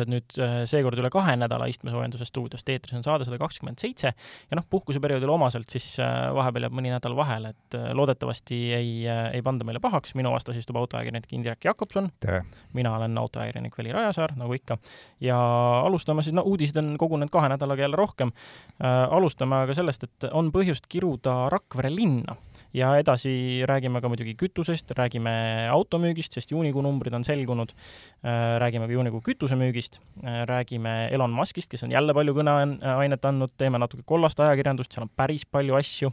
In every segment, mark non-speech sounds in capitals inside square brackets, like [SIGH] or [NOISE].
autovestlused nüüd seekord üle kahe nädala istmesoojenduse stuudiost, eetris on saade sada kakskümmend seitse ja noh, puhkuseperioodil omaselt siis vahepeal jääb mõni nädal vahele, et loodetavasti ei, ei panda meile pahaks, minu vastas istub autoajakirjanik Indrek Jakobson. mina olen autoajakirjanik Veli Rajasaar, nagu ikka. ja alustame siis, no uudised on kogunenud kahe nädalaga jälle rohkem äh,. alustame aga sellest, et on põhjust kiruda Rakvere linna ja edasi räägime ka muidugi kütusest, räägime automüügist, sest juunikuu numbrid on selgunud, äh, räägime ka juunikuu kütusemüügist, äh, räägime Elon Muskist, kes on jälle palju kõneainet andnud, teeme natuke kollast ajakirjandust, seal on päris palju asju.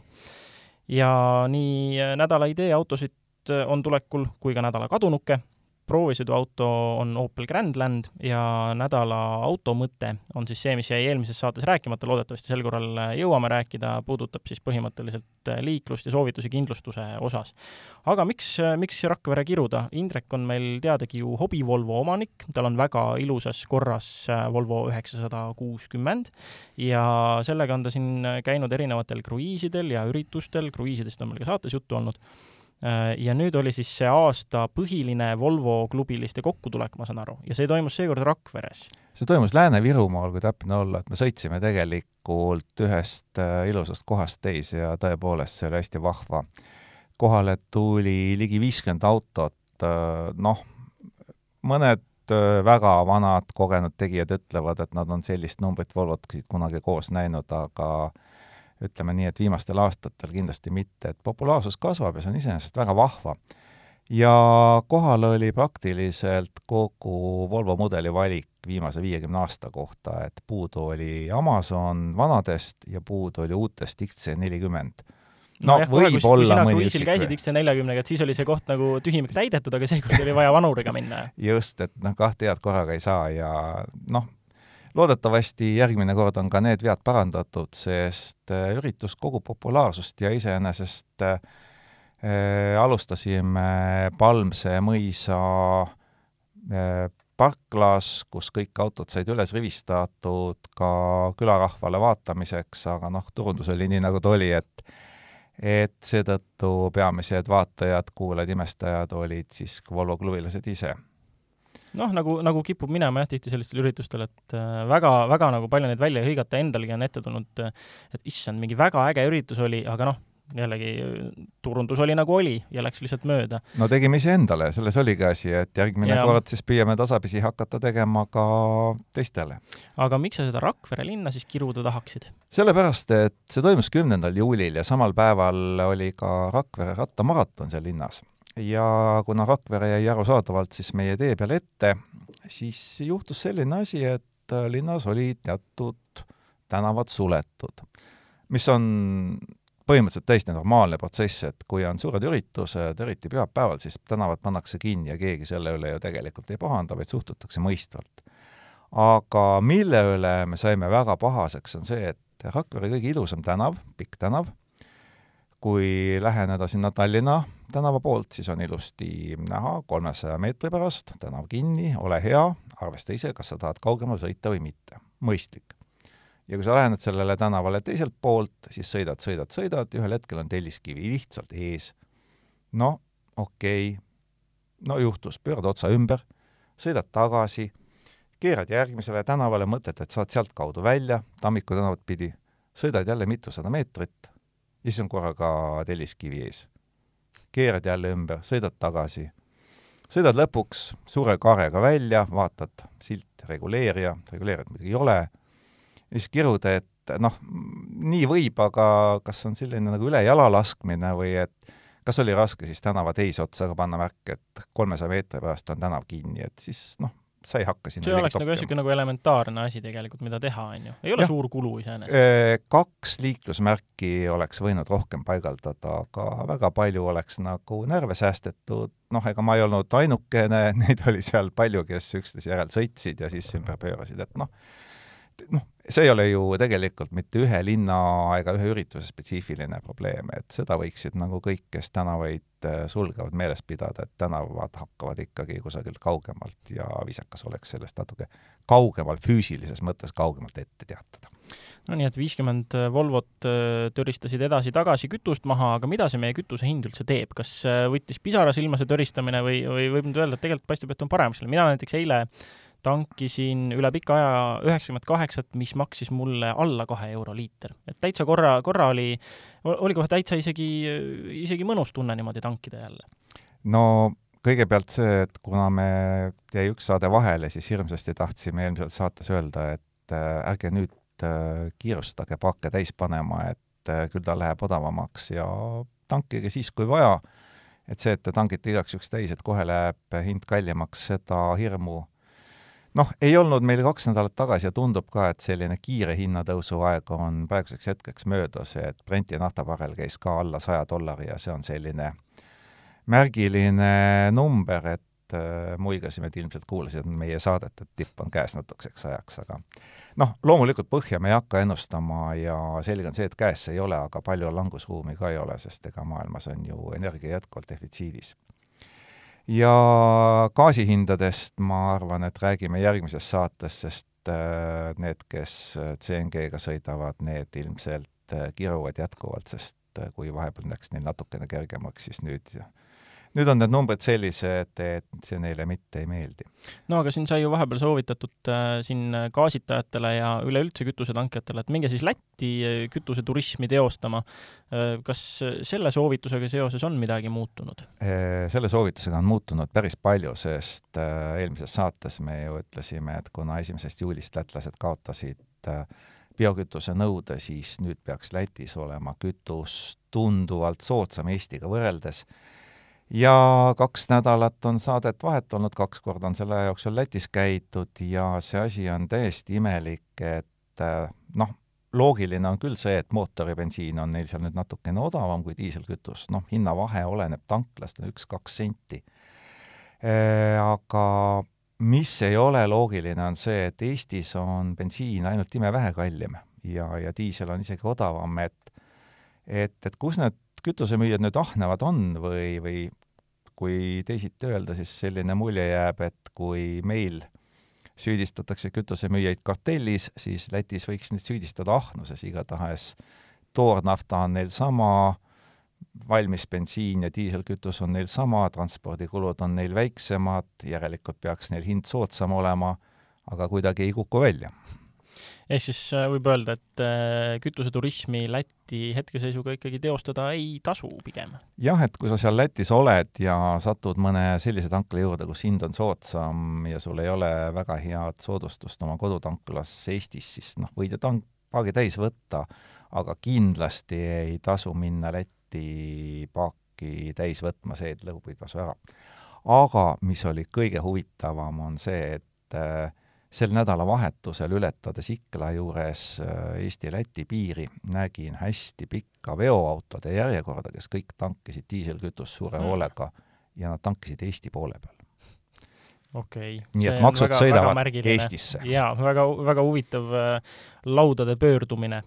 ja nii äh, nädala idee autosid on tulekul kui ka nädala kadunuke proovisõiduauto on Opel Grandland ja nädala automõte on siis see, mis jäi eelmises saates rääkimata, loodetavasti sel korral jõuame rääkida, puudutab siis põhimõtteliselt liiklust ja soovitusi kindlustuse osas. aga miks, miks Rakvere kiruda? Indrek on meil teadagi ju hobi Volvo omanik, tal on väga ilusas korras Volvo üheksasada kuuskümmend ja sellega on ta siin käinud erinevatel kruiisidel ja üritustel, kruiisidest on meil ka saates juttu olnud ja nüüd oli siis see aasta põhiline Volvo klubiliste kokkutulek, ma saan aru, ja see toimus seekord Rakveres. see toimus Lääne-Virumaal, kui täpne olla, et me sõitsime tegelikult ühest äh, ilusast kohast teise ja tõepoolest, see oli hästi vahva. kohale tuli ligi viiskümmend autot, äh, noh, mõned väga vanad kogenud tegijad ütlevad, et nad on sellist numbrit Volvot kunagi koos näinud, aga ütleme nii, et viimastel aastatel kindlasti mitte, et populaarsus kasvab ja see on iseenesest väga vahva. ja kohal oli praktiliselt kogu Volvo mudeli valik viimase viiekümne aasta kohta, et puudu oli Amazon vanadest ja puudu oli uutest XC40 no, no võib-olla mõni üksik. käisid XC40-ga, et siis oli see koht nagu tühimik täidetud, aga seekord oli vaja vanuriga minna. just, et noh, kahte head korraga ei saa ja noh, loodetavasti järgmine kord on ka need vead parandatud, sest äh, üritus kogub populaarsust ja iseenesest äh, alustasime Palmse mõisa äh, parklas, kus kõik autod said üles rivistatud ka külarahvale vaatamiseks, aga noh, turundus oli nii, nagu ta oli, et et seetõttu peamised vaatajad, kuulajad, imestajad olid siis Volvo klubilased ise noh, nagu, nagu kipub minema jah, tihti sellistel üritustel, et äh, väga, väga nagu palju neid välja ei hõigata, endalgi on ette tulnud, äh, et issand, mingi väga äge üritus oli, aga noh, jällegi turundus oli nagu oli ja läks lihtsalt mööda. no tegime iseendale, selles oligi asi, et järgmine ja. kord siis püüame tasapisi hakata tegema ka teistele. aga miks sa seda Rakvere linna siis kiruda tahaksid? sellepärast, et see toimus kümnendal juulil ja samal päeval oli ka Rakvere rattamaraton seal linnas ja kuna Rakvere jäi arusaadavalt siis meie tee peale ette, siis juhtus selline asi, et äh, linnas olid teatud tänavad suletud, mis on põhimõtteliselt täiesti normaalne protsess, et kui on suured üritused, eriti pühapäeval, siis tänavad pannakse kinni ja keegi selle üle ju tegelikult ei pahanda, vaid suhtutakse mõistvalt. aga mille üle me saime väga pahaseks, on see, et Rakvere kõige ilusam tänav, pikk tänav, kui läheneda sinna Tallinna tänava poolt, siis on ilusti näha kolmesaja meetri pärast, tänav kinni, ole hea, arvesta ise, kas sa tahad kaugemale sõita või mitte. mõistlik. ja kui sa lähened sellele tänavale teiselt poolt, siis sõidad, sõidad, sõidad, ühel hetkel on telliskivi lihtsalt ees. no okei okay., no juhtus, pöörad otsa ümber, sõidad tagasi, keerad järgmisele tänavale, mõtled, et saad sealtkaudu välja, Tammiku tänavat pidi, sõidad jälle mitusada meetrit ja siis on korraga telliskivi ees. keerad jälle ümber, sõidad tagasi, sõidad lõpuks suure kaarega välja, vaatad silt reguleerija, reguleerijat muidugi ei ole, ja siis kirud, et noh, nii võib, aga kas on selline nagu üle jala laskmine või et kas oli raske siis tänava teise otsa ka panna märk, et kolmesaja meetri pärast on tänav kinni, et siis noh, sa ei hakka sinna see oleks nagu niisugune nagu elementaarne asi tegelikult, mida teha, on ju. ei ole ja. suur kulu iseenesest. Kaks liiklusmärki oleks võinud rohkem paigaldada, aga väga palju oleks nagu närve säästetud, noh, ega ma ei olnud ainukene, [LAUGHS] neid oli seal palju, kes üksteise järel sõitsid ja siis ümber pöörasid, et noh, noh, see ei ole ju tegelikult mitte ühe linna ega ühe ürituse spetsiifiline probleem, et seda võiksid nagu kõik, kes tänavaid äh, sulgevad, meeles pidada, et tänavad hakkavad ikkagi kusagilt kaugemalt ja viisakas oleks sellest natuke kaugemal, füüsilises mõttes kaugemalt ette teatada. no nii, et viiskümmend äh, Volvot äh, töristasid edasi-tagasi kütust maha, aga mida see meie kütuse hind üldse teeb, kas võttis pisara silma see töristamine või, või võib nüüd öelda, et tegelikult paistab, et on parem, mina näiteks eile tankisin üle pika aja üheksakümmend kaheksat, mis maksis mulle alla kahe euro liiter. et täitsa korra, korra oli, oli kohe täitsa isegi, isegi mõnus tunne niimoodi tankida jälle. no kõigepealt see, et kuna me, jäi üks saade vahele, siis hirmsasti tahtsime eelmises saates öelda, et äh, ärge nüüd äh, kiirustage pakke täis panema, et äh, küll ta läheb odavamaks ja tankige siis, kui vaja. et see, et te tangite igaks juhuks täis, et kohe läheb hind kallimaks, seda hirmu noh, ei olnud meil kaks nädalat tagasi ja tundub ka, et selline kiire hinnatõusu aeg on praeguseks hetkeks möödas, et Brenti naftabarrel käis ka alla saja dollari ja see on selline märgiline number, et äh, muigasime, et ilmselt kuulasid meie saadet, et tipp on käes natukeseks ajaks, aga noh, loomulikult põhja me ei hakka ennustama ja selge on see, et käes see ei ole, aga palju langusruumi ka ei ole, sest ega maailmas on ju energia jätkuvalt defitsiidis ja gaasihindadest ma arvan, et räägime järgmises saates, sest äh, need, kes äh, CNG-ga sõidavad, need ilmselt äh, kiruvad jätkuvalt, sest kui vahepeal läks neil natukene kergemaks, siis nüüd nüüd on need numbrid sellised, et see neile mitte ei meeldi. no aga siin sai ju vahepeal soovitatud äh, siin gaasitajatele ja üleüldse kütusetankijatele, et minge siis Lätti äh, kütuseturismi teostama äh,. kas selle soovitusega seoses on midagi muutunud? Äh, selle soovitusega on muutunud päris palju, sest äh, eelmises saates me ju ütlesime, et kuna esimesest juulist lätlased kaotasid äh, biokütuse nõude, siis nüüd peaks Lätis olema kütus tunduvalt soodsam Eestiga võrreldes ja kaks nädalat on saadet vahet olnud, kaks korda on selle jooksul Lätis käidud ja see asi on täiesti imelik, et äh, noh, loogiline on küll see, et mootoribensiin on neil seal nüüd natukene odavam kui diiselkütus, noh, hinnavahe oleneb tanklast, üks-kaks senti. Äh, aga mis ei ole loogiline, on see, et Eestis on bensiin ainult imevähe kallim ja, ja diisel on isegi odavam, et et, et kus need kütusemüüjad nüüd ahnevad on või, või kui teisiti öelda, siis selline mulje jääb, et kui meil süüdistatakse kütusemüüjaid kartellis, siis Lätis võiks neid süüdistada ahnuses, igatahes. Toornafta on neil sama, valmis bensiin ja diiselkütus on neil sama, transpordikulud on neil väiksemad, järelikult peaks neil hind soodsam olema, aga kuidagi ei kuku välja ehk siis äh, võib öelda, et äh, kütuseturismi Läti hetkeseisuga ikkagi teostada ei tasu pigem? jah, et kui sa seal Lätis oled ja satud mõne sellise tankla juurde, kus hind on soodsam ja sul ei ole väga head soodustust oma kodutanklas Eestis, siis noh, võid ju tank, paagi täis võtta, aga kindlasti ei tasu minna Lätti paaki täis võtma, see, lõhub, võid vastu ära. aga mis oli kõige huvitavam, on see, et äh, sel nädalavahetusel ületades Ikla juures äh, Eesti-Läti piiri, nägin hästi pikka veoautode järjekorda, kes kõik tankisid diiselkütust suure mm. hoolega ja nad tankisid Eesti poole peal. okei okay.. nii et maksud väga, sõidavad väga Eestisse. jaa, väga, väga huvitav äh, laudade pöördumine.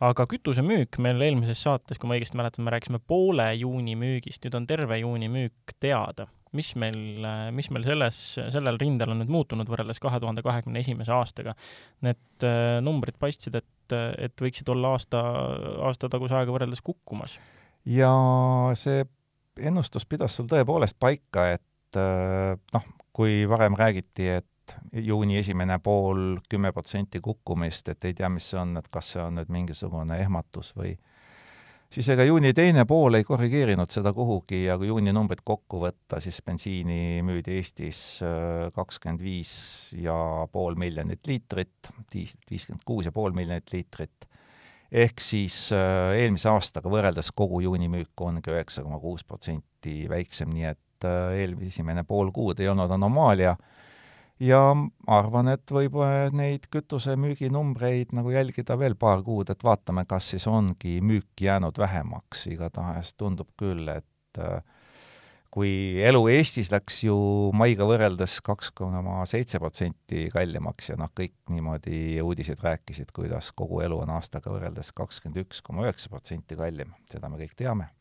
aga kütusemüük meil eelmises saates, kui ma õigesti mäletan, me rääkisime poole juuni müügist, nüüd on terve juuni müük teada mis meil, mis meil selles, sellel rindel on nüüd muutunud võrreldes kahe tuhande kahekümne esimese aastaga? Need äh, numbrid paistsid, et, et võiksid olla aasta, aastataguse aega võrreldes kukkumas. ja see ennustus pidas sul tõepoolest paika, et äh, noh, kui varem räägiti, et juuni esimene pool kümme protsenti kukkumist, et ei tea, mis see on, et kas see on nüüd mingisugune ehmatus või äh, siis ega juuni teine pool ei korrigeerinud seda kuhugi ja kui juuni numbrid kokku võtta, siis bensiini müüdi Eestis äh, kakskümmend viis ja pool miljonit liitrit, diislit viiskümmend kuus ja pool miljonit liitrit. ehk siis äh, eelmise aastaga võrreldes kogu juuni müük ongi üheksa koma kuus protsenti väiksem, nii et äh, eelmine pool kuud ei olnud anomaalia ja arvan, et võib neid kütusemüüginumbreid nagu jälgida veel paar kuud, et vaatame, kas siis ongi müük jäänud vähemaks, igatahes tundub küll, et äh, kui elu Eestis läks ju maiga võrreldes kaks koma seitse protsenti kallimaks ja noh, kõik niimoodi uudised rääkisid, kuidas kogu elu on aastaga võrreldes kakskümmend üks koma üheksa protsenti kallim, seda me kõik teame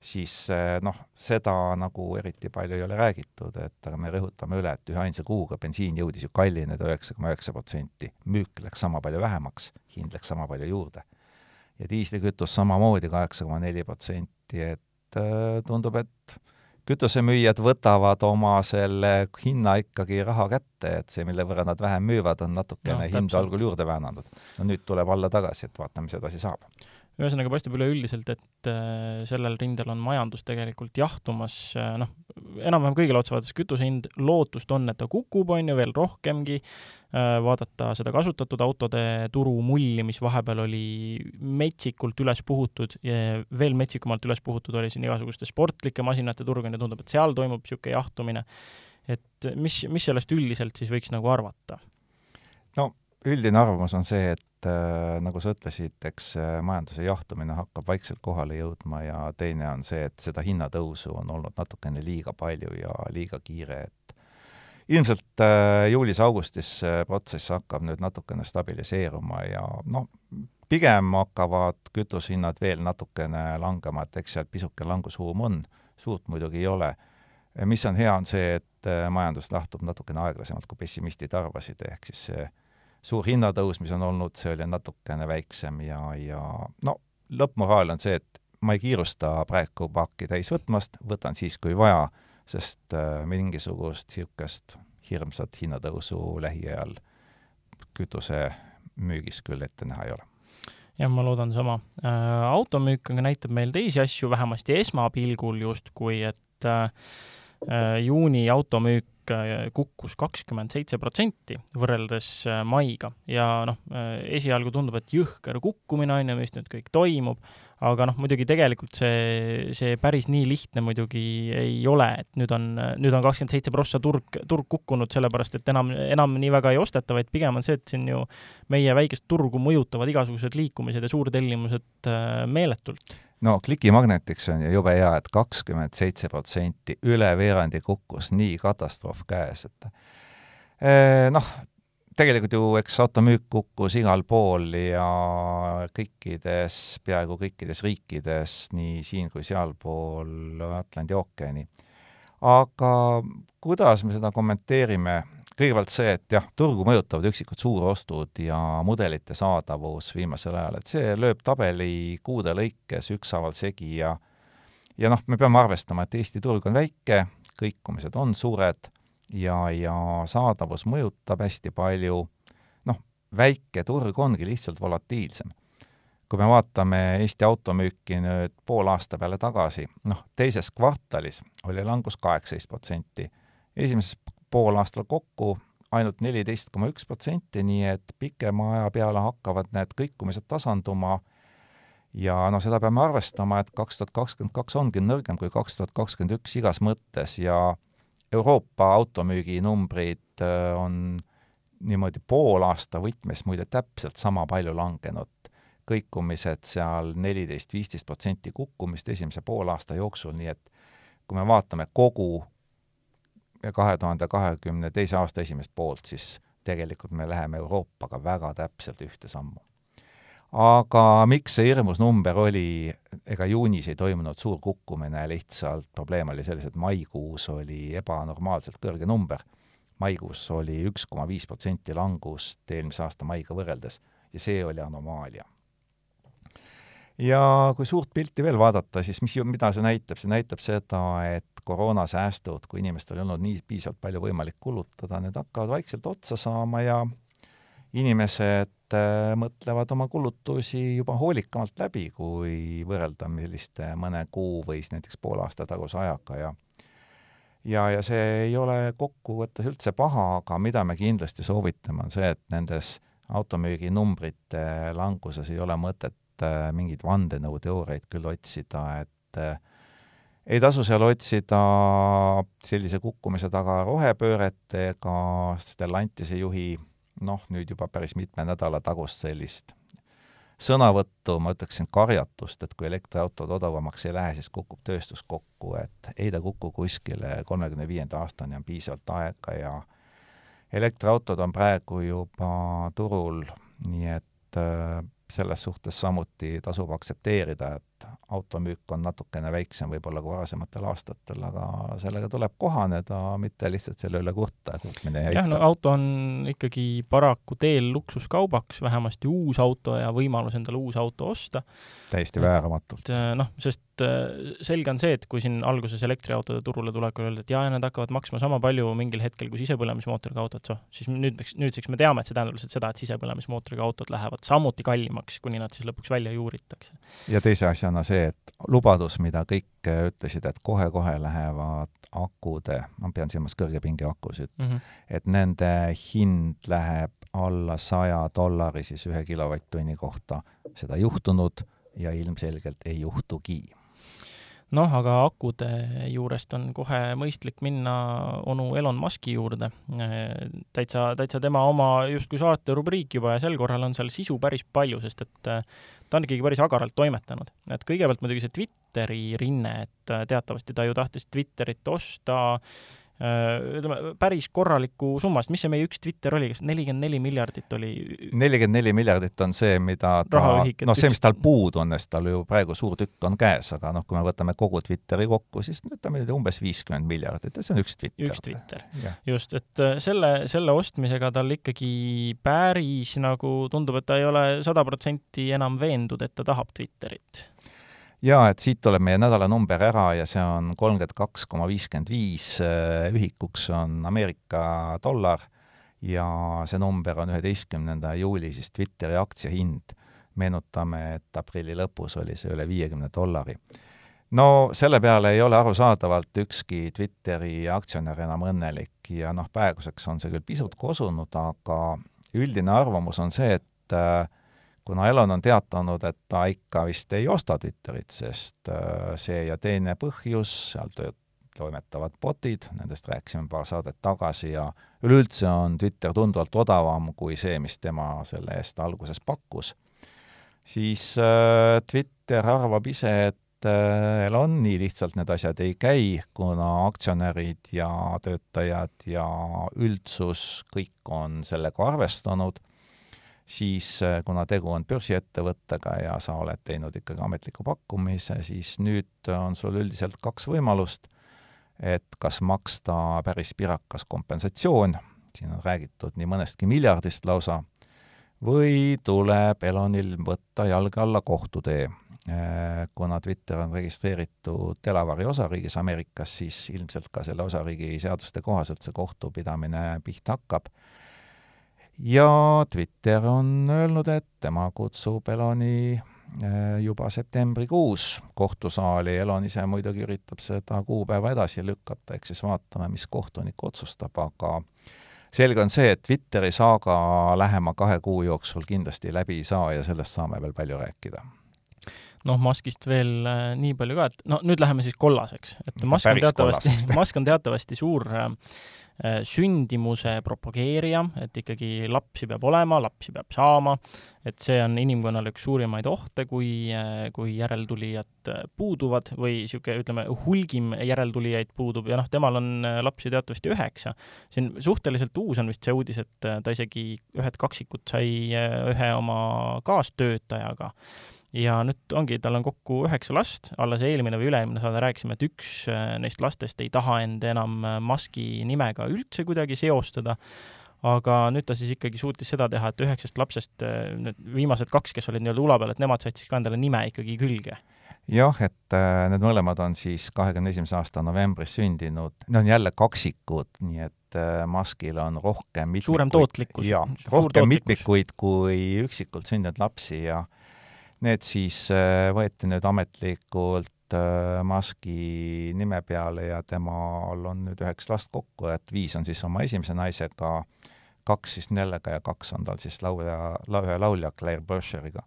siis eh, noh, seda nagu eriti palju ei ole räägitud, et aga me rõhutame üle, et üheainsa kuuga bensiin jõudis ju kallineda üheksa koma üheksa protsenti, müük läks sama palju vähemaks, hind läks sama palju juurde. ja diislikütus samamoodi kaheksa koma neli protsenti, et äh, tundub, et kütusemüüjad võtavad oma selle hinna ikkagi raha kätte, et see, mille võrra nad vähem müüvad, on natukene no, hindu algul juurde väänanud. no nüüd tuleb alla tagasi, et vaatame, mis edasi saab ühesõnaga paistab üleüldiselt, et äh, sellel rindel on majandus tegelikult jahtumas, äh, noh, enam-vähem kõigile otsa vaadates kütuse hind, lootust on, et ta kukub, on ju, veel rohkemgi, äh, vaadata seda kasutatud autode turu mulli, mis vahepeal oli metsikult üles puhutud ja veel metsikumalt üles puhutud oli siin igasuguste sportlike masinate turg, on ju, tundub, et seal toimub niisugune jahtumine. et mis, mis sellest üldiselt siis võiks nagu arvata? no üldine arvamus on see, et äh, nagu sa ütlesid, eks äh, majanduse jahtumine hakkab vaikselt kohale jõudma ja teine on see, et seda hinnatõusu on olnud natukene liiga palju ja liiga kiire, et ilmselt äh, juulis-augustis see protsess hakkab nüüd natukene stabiliseeruma ja noh, pigem hakkavad kütusehinnad veel natukene langema, et eks seal pisuke langusruum on, suurt muidugi ei ole. mis on hea, on see, et äh, majandus lahtub natukene aeglasemalt, kui pessimistid arvasid, ehk siis see suur hinnatõus, mis on olnud, see oli natukene väiksem ja, ja no lõppmoraal on see, et ma ei kiirusta praegu paaki täis võtmast, võtan siis, kui vaja, sest äh, mingisugust niisugust hirmsat hinnatõusu lähiajal kütuse müügis küll ette näha ei ole jah, ma loodan sama äh,. automüük aga näitab meil teisi asju, vähemasti esmapilgul justkui, et äh, juuni automüük kukkus kakskümmend seitse protsenti võrreldes äh, maiga. Ja noh, äh, esialgu tundub, et jõhker kukkumine on ju, mis nüüd kõik toimub, aga noh, muidugi tegelikult see, see päris nii lihtne muidugi ei ole, et nüüd on, nüüd on kakskümmend seitse prossa turg, turg kukkunud, sellepärast et enam, enam nii väga ei osteta, vaid pigem on see, et siin ju meie väikest turgu mõjutavad igasugused liikumised ja suurtellimused meeletult no klikimagnetiks on ju jube hea et, et kakskümmend seitse protsenti, üle veerandi kukkus, nii katastroof käes, et eh, noh, tegelikult ju eks automüük kukkus igal pool ja kõikides, peaaegu kõikides riikides, nii siin kui sealpool Atlandi ookeani. aga kuidas me seda kommenteerime, kõigepealt see, et jah, turgu mõjutavad üksikud suurostud ja mudelite saadavus viimasel ajal, et see lööb tabeli kuude lõikes ükshaaval segi ja ja noh, me peame arvestama, et Eesti turg on väike, kõikumised on suured ja, ja saadavus mõjutab hästi palju, noh, väike turg ongi lihtsalt volatiilsem. kui me vaatame Eesti automüüki nüüd poole aasta peale tagasi, noh, teises kvartalis oli langus kaheksateist protsenti, esimeses poolaastal kokku ainult neliteist koma üks protsenti, nii et pikema aja peale hakkavad need kõikumised tasanduma ja no seda peame arvestama, et kaks tuhat kakskümmend kaks ongi nõrgem kui kaks tuhat kakskümmend üks igas mõttes ja Euroopa automüüginumbrid äh, on niimoodi poolaasta võtmes muide täpselt sama palju langenud. kõikumised seal neliteist, viisteist protsenti kukkumist esimese poolaasta jooksul, nii et kui me vaatame kogu kahe tuhande kahekümne teise aasta esimest poolt, siis tegelikult me läheme Euroopaga väga täpselt ühte sammu. aga miks see hirmus number oli, ega juunis ei toimunud suur kukkumine, lihtsalt probleem oli selles, et maikuus oli ebanormaalselt kõrge number. maikuus oli üks koma viis protsenti langust eelmise aasta maiga võrreldes ja see oli anomaalia ja kui suurt pilti veel vaadata, siis mis, mida see näitab, see näitab seda, et koroonasäästud, kui inimestel ei olnud nii piisavalt palju võimalik kulutada, need hakkavad vaikselt otsa saama ja inimesed äh, mõtlevad oma kulutusi juba hoolikamalt läbi, kui võrrelda milliste mõne kuu või siis näiteks poole aasta taguse ajaga ja ja, ja see ei ole kokkuvõttes üldse paha, aga mida me kindlasti soovitame, on see, et nendes automüüginumbrite languses ei ole mõtet äh, mingeid vandenõuteooriaid küll otsida, et äh, ei tasu seal otsida sellise kukkumise taga rohepööret ega Stellantise juhi noh, nüüd juba päris mitme nädala tagust sellist sõnavõttu, ma ütleksin karjatust, et kui elektriautod odavamaks ei lähe, siis kukub tööstus kokku, et ei ta kuku kuskile kolmekümne viienda aastani on piisavalt aega ja elektriautod on praegu juba turul, nii et äh, selles suhtes samuti tasub aktsepteerida, et automüük on natukene väiksem võib-olla kui varasematel aastatel, aga sellega tuleb kohaneda, mitte lihtsalt selle üle kurta, kurtmine ei aita. jah, no auto on ikkagi paraku teel luksuskaubaks, vähemasti uus auto ja võimalus endale uus auto osta. täiesti vääramatult. noh, sest et äh, selge on see, et kui siin alguses elektriautode turule tulekul öeldi, et jaa, nad hakkavad maksma sama palju mingil hetkel kui sisepõlemismootoriga autod, siis nüüd, nüüdseks me teame, et see tähendab lihtsalt seda, et sisepõlemismootoriga autod lähevad samuti kallimaks, kuni nad siis lõpuks välja juuritakse. ja teise asjana see, et lubadus, mida kõik ütlesid, et kohe-kohe lähevad akude, ma pean silmas kõrgepingeakusid mm, -hmm. et nende hind läheb alla saja dollari siis ühe kilovatt-tunni kohta, seda juhtunud ja ilmselgelt ei juhtugi. Noh, aga akude juurest on kohe mõistlik minna onu Elon Muski juurde. täitsa, täitsa tema oma justkui saate rubriik juba ja sel korral on seal sisu päris palju, sest et ta on ikkagi päris agaralt toimetanud. et kõigepealt muidugi see Twitteri rinne, et teatavasti ta ju tahtis Twitterit osta Äh, ütleme, päris korraliku summa, sest mis see meie üks Twitter oli, kas nelikümmend neli miljardit oli? nelikümmend neli miljardit on see, mida ta, noh, see, mis tal puudu on, sest tal ju praegu suur tükk on käes, aga noh, kui me võtame kogu Twitteri kokku, siis ütleme umbes viiskümmend miljardit ja see on üks Twitter. üks Twitter, just, et äh, selle, selle ostmisega tal ikkagi päris nagu tundub, et ta ei ole sada protsenti enam veendud, et ta tahab Twitterit jaa, et siit tuleb meie nädalanumber ära ja see on kolmkümmend kaks koma viiskümmend viis, äh, ühikuks on Ameerika dollar ja see number on üheteistkümnenda juuli siis Twitteri aktsiahind. meenutame, et aprilli lõpus oli see üle viiekümne dollari. no selle peale ei ole arusaadavalt ükski Twitteri aktsionär enam õnnelik ja noh, praeguseks on see küll pisut kosunud, aga üldine arvamus on see, et äh, kuna Elon on teatanud, et ta ikka vist ei osta Twitterit, sest äh, see ja teine põhjus, seal tööd toimetavad botid, nendest rääkisime paar saadet tagasi ja üleüldse on Twitter tunduvalt odavam kui see, mis tema selle eest alguses pakkus, siis äh, Twitter arvab ise, et äh, Elon nii lihtsalt need asjad ei käi, kuna aktsionärid ja töötajad ja üldsus kõik on sellega arvestanud siis äh, kuna tegu on börsiettevõttega ja sa oled teinud ikkagi ametliku pakkumise, siis nüüd on sul üldiselt kaks võimalust, et kas maksta päris pirakas kompensatsioon, siin on räägitud nii mõnestki miljardist lausa, või tuleb Elonil võtta jalge alla kohtutee. Äh, kuna Twitter on registreeritud Delaware'i osariigis Ameerikas, siis ilmselt ka selle osariigi seaduste kohaselt see kohtupidamine pihta hakkab ja Twitter on öelnud, et tema kutsub Eloni äh, juba septembrikuus kohtusaali, Elon ise muidugi üritab seda kuupäeva edasi lükata, eks siis vaatame, mis kohtunik otsustab, aga selge on see, et Twitteri saaga lähema kahe kuu jooksul kindlasti läbi ei saa ja sellest saame veel palju rääkida. Noh, Muskist veel äh, nii palju ka, et no nüüd läheme siis kollaseks, et Musk on teatavasti, [LAUGHS] Musk on teatavasti suur Äh, sündimuse propageerija, et ikkagi lapsi peab olema, lapsi peab saama, et see on inimkonnale üks suurimaid ohte, kui, äh, kui järeltulijad äh, puuduvad või niisugune, ütleme, hulgim järeltulijaid puudub. Ja noh, temal on lapsi teatavasti üheksa. siin suhteliselt uus on vist see uudis, et ta isegi ühed kaksikud sai ühe oma kaastöötajaga ja nüüd ongi, tal on kokku üheksa last, alles eelmine või üle-eelmine saade rääkisime, et üks äh, neist lastest ei taha end enam äh, Muski nimega üldse kuidagi seostada, aga nüüd ta siis ikkagi suutis seda teha, et üheksast lapsest äh, need viimased kaks, kes olid nii-öelda ula peal, et nemad said siis ka endale nime ikkagi külge. Jah, et need mõlemad on siis kahekümne esimese aasta novembris sündinud, need on jälle kaksikud, nii et Muskil on rohkem mitmikuid, suurem tootlikkus. jaa, rohkem mitmikuid kui üksikult sündinud lapsi ja äh, Need siis äh, võeti nüüd ametlikult äh, Muski nime peale ja temal on nüüd üheksa last kokku, et viis on siis oma esimese naisega, kaks siis Nellega ja kaks on tal siis laulja, ühe laulja Claire Bergeriga.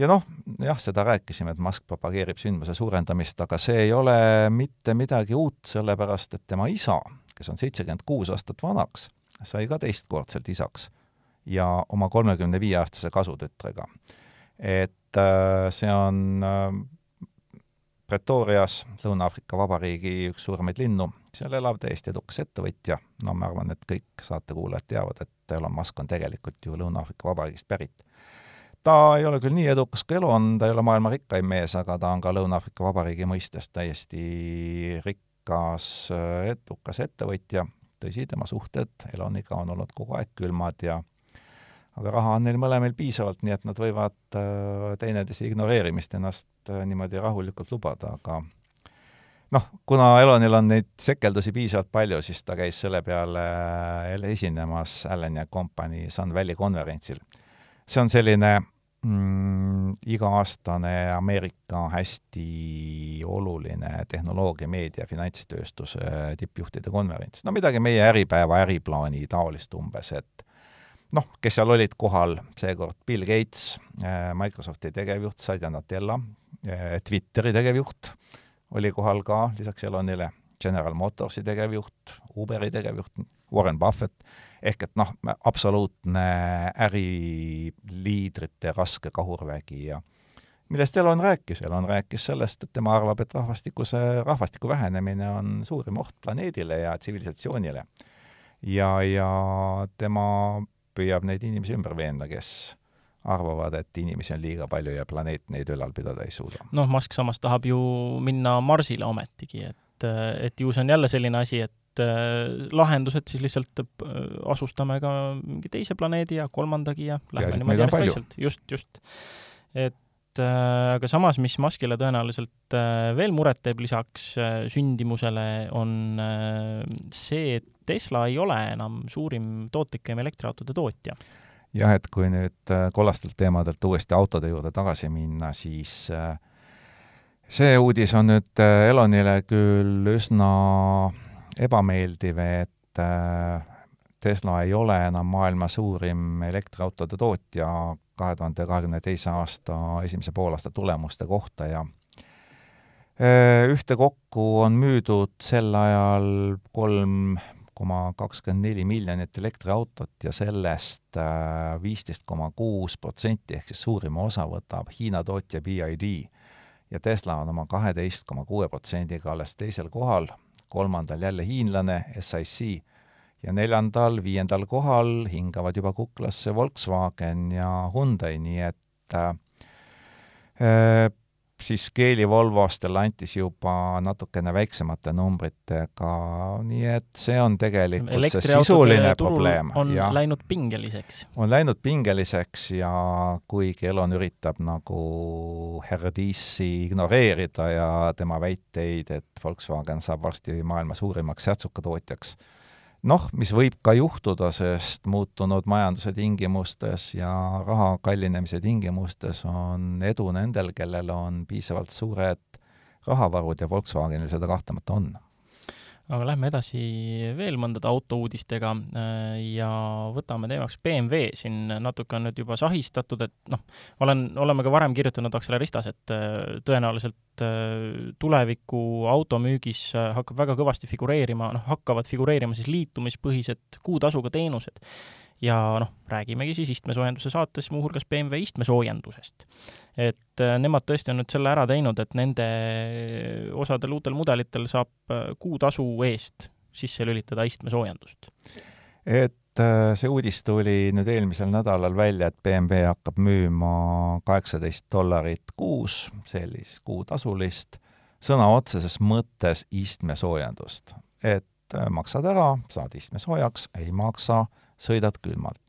ja noh, jah, seda rääkisime, et Musk propageerib sündmuse suurendamist, aga see ei ole mitte midagi uut, sellepärast et tema isa, kes on seitsekümmend kuus aastat vanaks, sai ka teistkordselt isaks ja oma kolmekümne viie aastase kasutütrega et äh, see on äh, Pretorias, Lõuna-Aafrika Vabariigi üks suuremaid linnu, seal elav täiesti edukas ettevõtja, no ma arvan, et kõik saatekuulajad teavad, et Elon Musk on tegelikult ju Lõuna-Aafrika Vabariigist pärit. ta ei ole küll nii edukas kui Elon, ta ei ole maailma rikkaim mees, aga ta on ka Lõuna-Aafrika Vabariigi mõistes täiesti rikas, äh, edukas ettevõtja, tõsi, tema suhted Eloniga on olnud kogu aeg külmad ja aga raha on neil mõlemil piisavalt, nii et nad võivad äh, teineteise ignoreerimist ennast äh, niimoodi rahulikult lubada, aga noh, kuna Elonil on neid sekeldusi piisavalt palju, siis ta käis selle peale esinemas Allan ja Company Sun Valley konverentsil. see on selline mm, iga-aastane Ameerika hästi oluline tehnoloogia, meedia, finantstööstuse tippjuhtide konverents. no midagi meie Äripäeva äriplaani taolist umbes, et noh, kes seal olid kohal seekord, Bill Gates, äh, Microsofti tegevjuht, Satya Nadella, äh, Twitteri tegevjuht oli kohal ka lisaks Elonile, General Motorsi tegevjuht, Uberi tegevjuht, Warren Buffett, ehk et noh, absoluutne äriliidrite raske kahurvägi ja millest Elon rääkis, Elon rääkis sellest, et tema arvab, et rahvastikuse, rahvastiku vähenemine on suurim oht planeedile ja tsivilisatsioonile. ja, ja tema püüab neid inimesi ümber veenda, kes arvavad, et inimesi on liiga palju ja planeet neid ülal pidada ei suuda. noh, Musk samas tahab ju minna Marsile ometigi, et, et ju see on jälle selline asi, et äh, lahendused siis lihtsalt äh, asustame ka mingi teise planeedi ja kolmandagi ja lähme niimoodi järjest vaikselt, just, just. et äh, aga samas, mis Muskile tõenäoliselt veel muret teeb lisaks sündimusele, on see, et Tesla ei ole enam suurim tootlikem elektriautode tootja. Jah, et kui nüüd äh, kollastelt teemadelt uuesti autode juurde tagasi minna, siis äh, see uudis on nüüd äh, Elonile küll üsna ebameeldiv, et Tesla ei ole enam maailma suurim elektriautode tootja kahe tuhande kahekümne teise aasta esimese poolaasta tulemuste kohta ja ühtekokku on müüdud sel ajal kolm koma kakskümmend neli miljonit elektriautot ja sellest viisteist koma kuus protsenti ehk siis suurima osa võtab Hiina tootja BID ja Tesla on oma kaheteist koma kuue protsendiga alles teisel kohal, kolmandal jälle hiinlane SIC ja neljandal, viiendal kohal hingavad juba kuklasse Volkswagen ja Hyundai, nii et äh, siis Geely Volvo Stellantis juba natukene väiksemate numbritega, nii et see on tegelikult see sisuline probleem. on ja, läinud pingeliseks. on läinud pingeliseks ja kuigi Elon üritab nagu Herdissi ignoreerida ja tema väiteid, et Volkswagen saab varsti maailma suurimaks särtsukatootjaks, noh, mis võib ka juhtuda, sest muutunud majanduse tingimustes ja raha kallinemise tingimustes on edu nendel, kellel on piisavalt suured rahavarud ja Volkswagenil seda kahtlemata on aga lähme edasi veel mõndade autouudistega äh, ja võtame teemaks BMW, siin natuke on nüüd juba sahistatud, et noh, olen, oleme ka varem kirjutanud Acceleristas, et äh, tõenäoliselt äh, tuleviku automüügis hakkab väga kõvasti figureerima, noh, hakkavad figureerima siis liitumispõhised kuutasuga teenused ja noh, räägimegi siis istmesoojenduse saates muuhulgas BMW istmesoojendusest. et äh, nemad tõesti on nüüd selle ära teinud, et nende osadel uutel mudelitel saab äh, kuutasu eest sisse lülitada istmesoojendust. et äh, see uudis tuli nüüd eelmisel nädalal välja, et BMW hakkab müüma kaheksateist dollarit kuus, sellist kuutasulist, sõna otseses mõttes istmesoojendust. et maksad ära, saad istmesoojaks, ei maksa sõidad külmalt.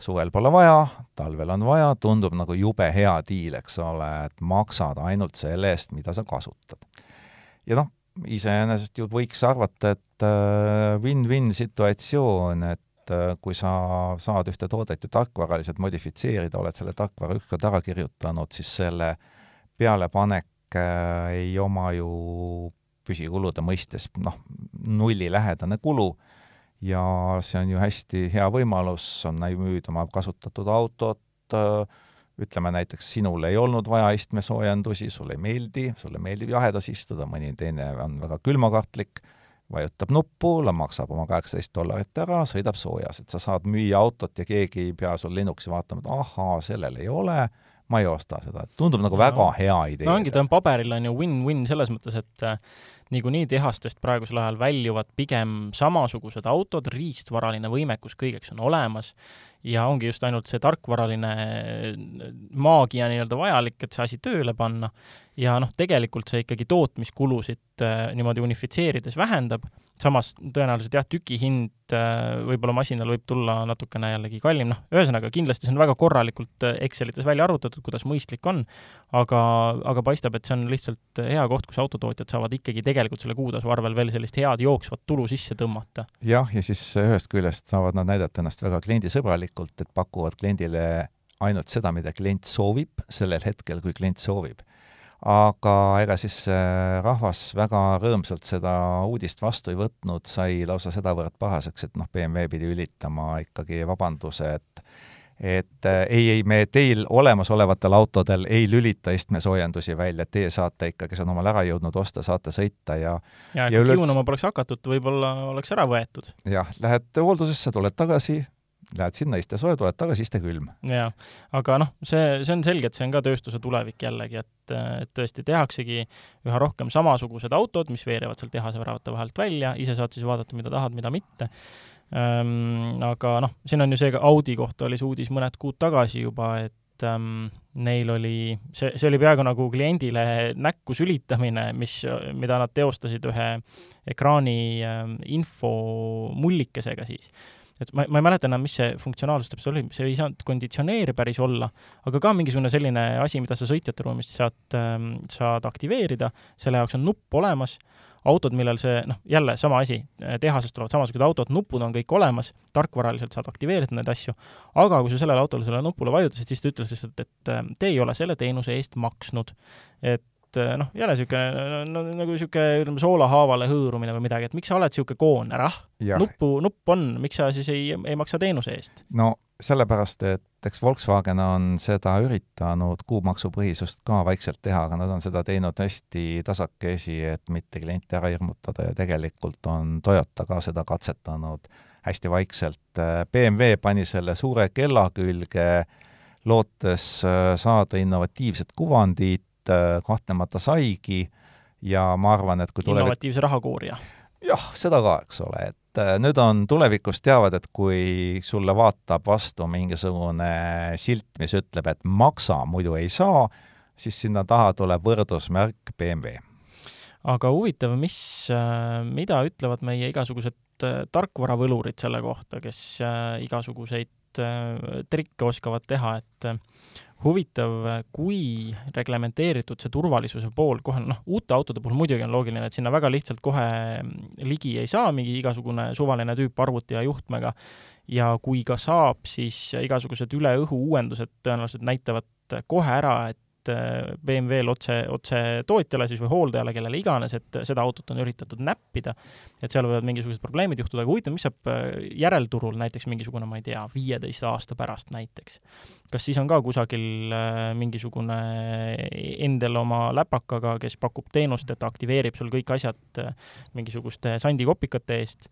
suvel pole vaja, talvel on vaja, tundub nagu jube hea diil, eks ole, et maksad ainult selle eest, mida sa kasutad. ja noh, iseenesest ju võiks arvata, et äh, win-win situatsioon, et äh, kui sa saad ühte toodet ju tarkvaraliselt modifitseerida, oled selle tarkvara ükskord ära kirjutanud, siis selle pealepanek äh, ei oma ju püsikulude mõistes noh, nullilähedane kulu ja see on ju hästi hea võimalus, on müüda oma kasutatud autot, ütleme näiteks sinul ei olnud vaja istmesoojendusi, sulle ei meeldi, sulle meeldib jahedas istuda, mõni teine on väga külmakartlik, vajutab nuppu, maksab oma kaheksateist dollarit ära, sõidab soojas, et sa saad müüa autot ja keegi ei pea sul linnuksi vaatama, et ahaa, sellel ei ole, ma ei osta seda, tundub nagu no, väga hea idee. no ongi, ta on paberil, on ju win-win selles mõttes, et niikuinii tehastest praegusel ajal väljuvad pigem samasugused autod, riistvaraline võimekus kõigeks on olemas ja ongi just ainult see tarkvaraline maagia nii-öelda vajalik, et see asi tööle panna. ja noh, tegelikult see ikkagi tootmiskulusid äh, niimoodi unifitseerides vähendab samas tõenäoliselt jah, tükihind äh, võib-olla masinal võib tulla natukene jällegi kallim, noh, ühesõnaga kindlasti see on väga korralikult äh, Excelites välja arvutatud, kuidas mõistlik on, aga, aga paistab, et see on lihtsalt hea koht, kus autotootjad saavad ikkagi tegelikult selle kuutasu arvel veel sellist head jooksvat tulu sisse tõmmata. jah, ja siis ühest küljest saavad nad näidata ennast väga kliendisõbralikult, et pakuvad kliendile ainult seda, mida klient soovib, sellel hetkel, kui klient soovib aga ega siis äh, rahvas väga rõõmsalt seda uudist vastu ei võtnud, sai lausa sedavõrd pahaseks, et noh, BMW pidi ülitama ikkagi vabanduse, et et äh, ei, ei, me teil olemasolevatel autodel ei lülita istmesoojendusi välja, et teie saate ikka, kes on omal ära jõudnud osta, saate sõita ja ja, ja kui üleüldse... kiunama poleks hakatud, võib-olla oleks ära võetud. jah, lähed hooldusesse, tuled tagasi, lähed sinna, iste soe, tuled tagasi, iste külm. jaa, aga noh, see, see on selge, et see on ka tööstuse tulevik jällegi, et, et tõesti tehaksegi üha rohkem samasugused autod, mis veerevad sealt tehase väravate vahelt välja, ise saad siis vaadata, mida tahad, mida mitte ähm,. Aga noh, siin on ju see, Audi kohta oli see uudis mõned kuud tagasi juba, et ähm, neil oli, see, see oli peaaegu nagu kliendile näkku sülitamine, mis, mida nad teostasid ühe ekraani ähm, infomullikesega siis et ma, ma ei mäleta enam, mis see funktsionaalsus täpselt oli, see ei saanud konditsioneer päris olla, aga ka mingisugune selline asi, mida sa sõitjate ruumist saad ähm,, saad aktiveerida, selle jaoks on nupp olemas, autod, millel see, noh, jälle sama asi, tehasest tulevad samasugused autod, nupud on kõik olemas, tarkvaraliselt saad aktiveerida neid asju, aga kui sa sellele autole sellele nupule vajutasid, siis ta ütles lihtsalt, et ähm, te ei ole selle teenuse eest maksnud. et et eh, noh, jälle niisugune no, nagu niisugune, ütleme, soolahaavale hõõrumine või midagi, et miks sa oled niisugune kooner, ah, nuppu, nupp on, miks sa siis ei, ei maksa teenuse eest? no sellepärast, et eks Volkswagen on seda üritanud kuumaksupõhisust ka vaikselt teha, aga nad on seda teinud hästi tasakesi, et mitte klienti ära hirmutada ja tegelikult on Toyota ka seda katsetanud hästi vaikselt. BMW pani selle suure kella külge, lootes äh, saada innovatiivset kuvandit, kahtlemata saigi ja ma arvan, et kui tulevik... innovatiivse rahakoorija. jah, seda ka, eks ole, et äh, nüüd on tulevikus teavad, et kui sulle vaatab vastu mingisugune silt, mis ütleb, et maksa, muidu ei saa, siis sinna taha tuleb võrdusmärk BMW. aga huvitav, mis, äh, mida ütlevad meie igasugused tarkvaravõlurid selle kohta, kes igasuguseid trikke oskavad teha, et huvitav, kui reglementeeritud see turvalisuse pool kohe, noh, uute autode puhul muidugi on loogiline, et sinna väga lihtsalt kohe ligi ei saa mingi igasugune suvaline tüüp arvuti ja juhtmega, ja kui ka saab, siis igasugused üle õhu uuendused tõenäoliselt näitavad kohe ära, et Äh, BMW-l otse, otse tootjale siis või hooldajale, kellele iganes, et seda autot on üritatud näppida, et seal võivad mingisugused probleemid juhtuda, aga huvitav, mis saab äh, järelturul näiteks mingisugune, ma ei tea, viieteist aasta pärast näiteks. kas siis on ka kusagil äh, mingisugune endel oma läpakaga, kes pakub teenust, et aktiveerib sul kõik asjad mingisuguste sandikopikate eest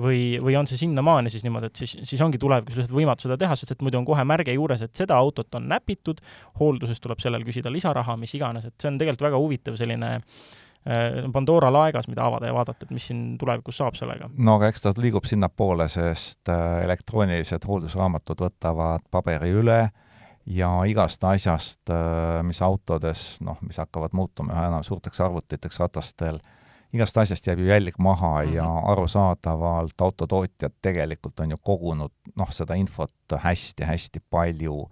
või, või on see sinnamaani siis niimoodi, et siis, siis ongi tulevikus lihtsalt võimatu seda teha, sest et muidu on kohe märge juures, et seda autot on näpitud, hoolduses tuleb sellel seal küsida lisaraha, mis iganes, et see on tegelikult väga huvitav selline äh, Pandora laegas, mida avada ja vaadata, et mis siin tulevikus saab sellega. no aga eks ta liigub sinnapoole, sest äh, elektroonilised hooldusraamatud võtavad paberi üle ja igast asjast, äh, mis autodes, noh, mis hakkavad muutuma üha enam suurteks arvutiteks ratastel, igast asjast jääb ju jälg maha mm -hmm. ja arusaadavalt autotootjad tegelikult on ju kogunud noh, seda infot hästi-hästi palju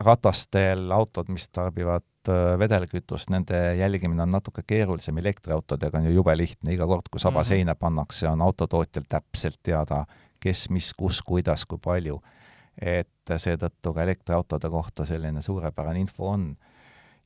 ratastel autod, mis tarbivad äh, vedelkütust, nende jälgimine on natuke keerulisem, elektriautodega on ju jube lihtne, iga kord, kui saba mm -hmm. seina pannakse, on autotootjal täpselt teada, kes, mis, kus, kuidas, kui palju. et seetõttu ka elektriautode kohta selline suurepärane info on.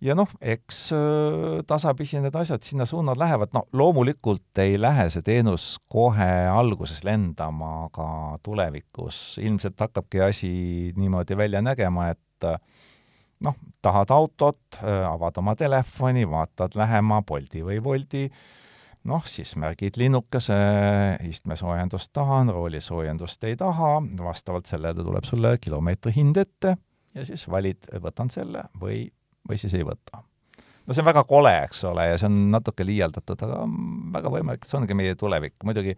ja noh, eks äh, tasapisi need asjad sinna suunad lähevad, no loomulikult ei lähe see teenus kohe alguses lendama, aga tulevikus ilmselt hakkabki asi niimoodi välja nägema, et et noh, tahad autot, avad oma telefoni, vaatad lähema Bolti või Woldi, noh, siis märgid linnukese, istmesoojendust tahan, roolisoojendust ei taha, vastavalt sellele tuleb sulle kilomeetri hind ette ja siis valid, võtan selle või, või siis ei võta. no see on väga kole, eks ole, ja see on natuke liialdatud, aga väga võimalik, et see ongi meie tulevik. muidugi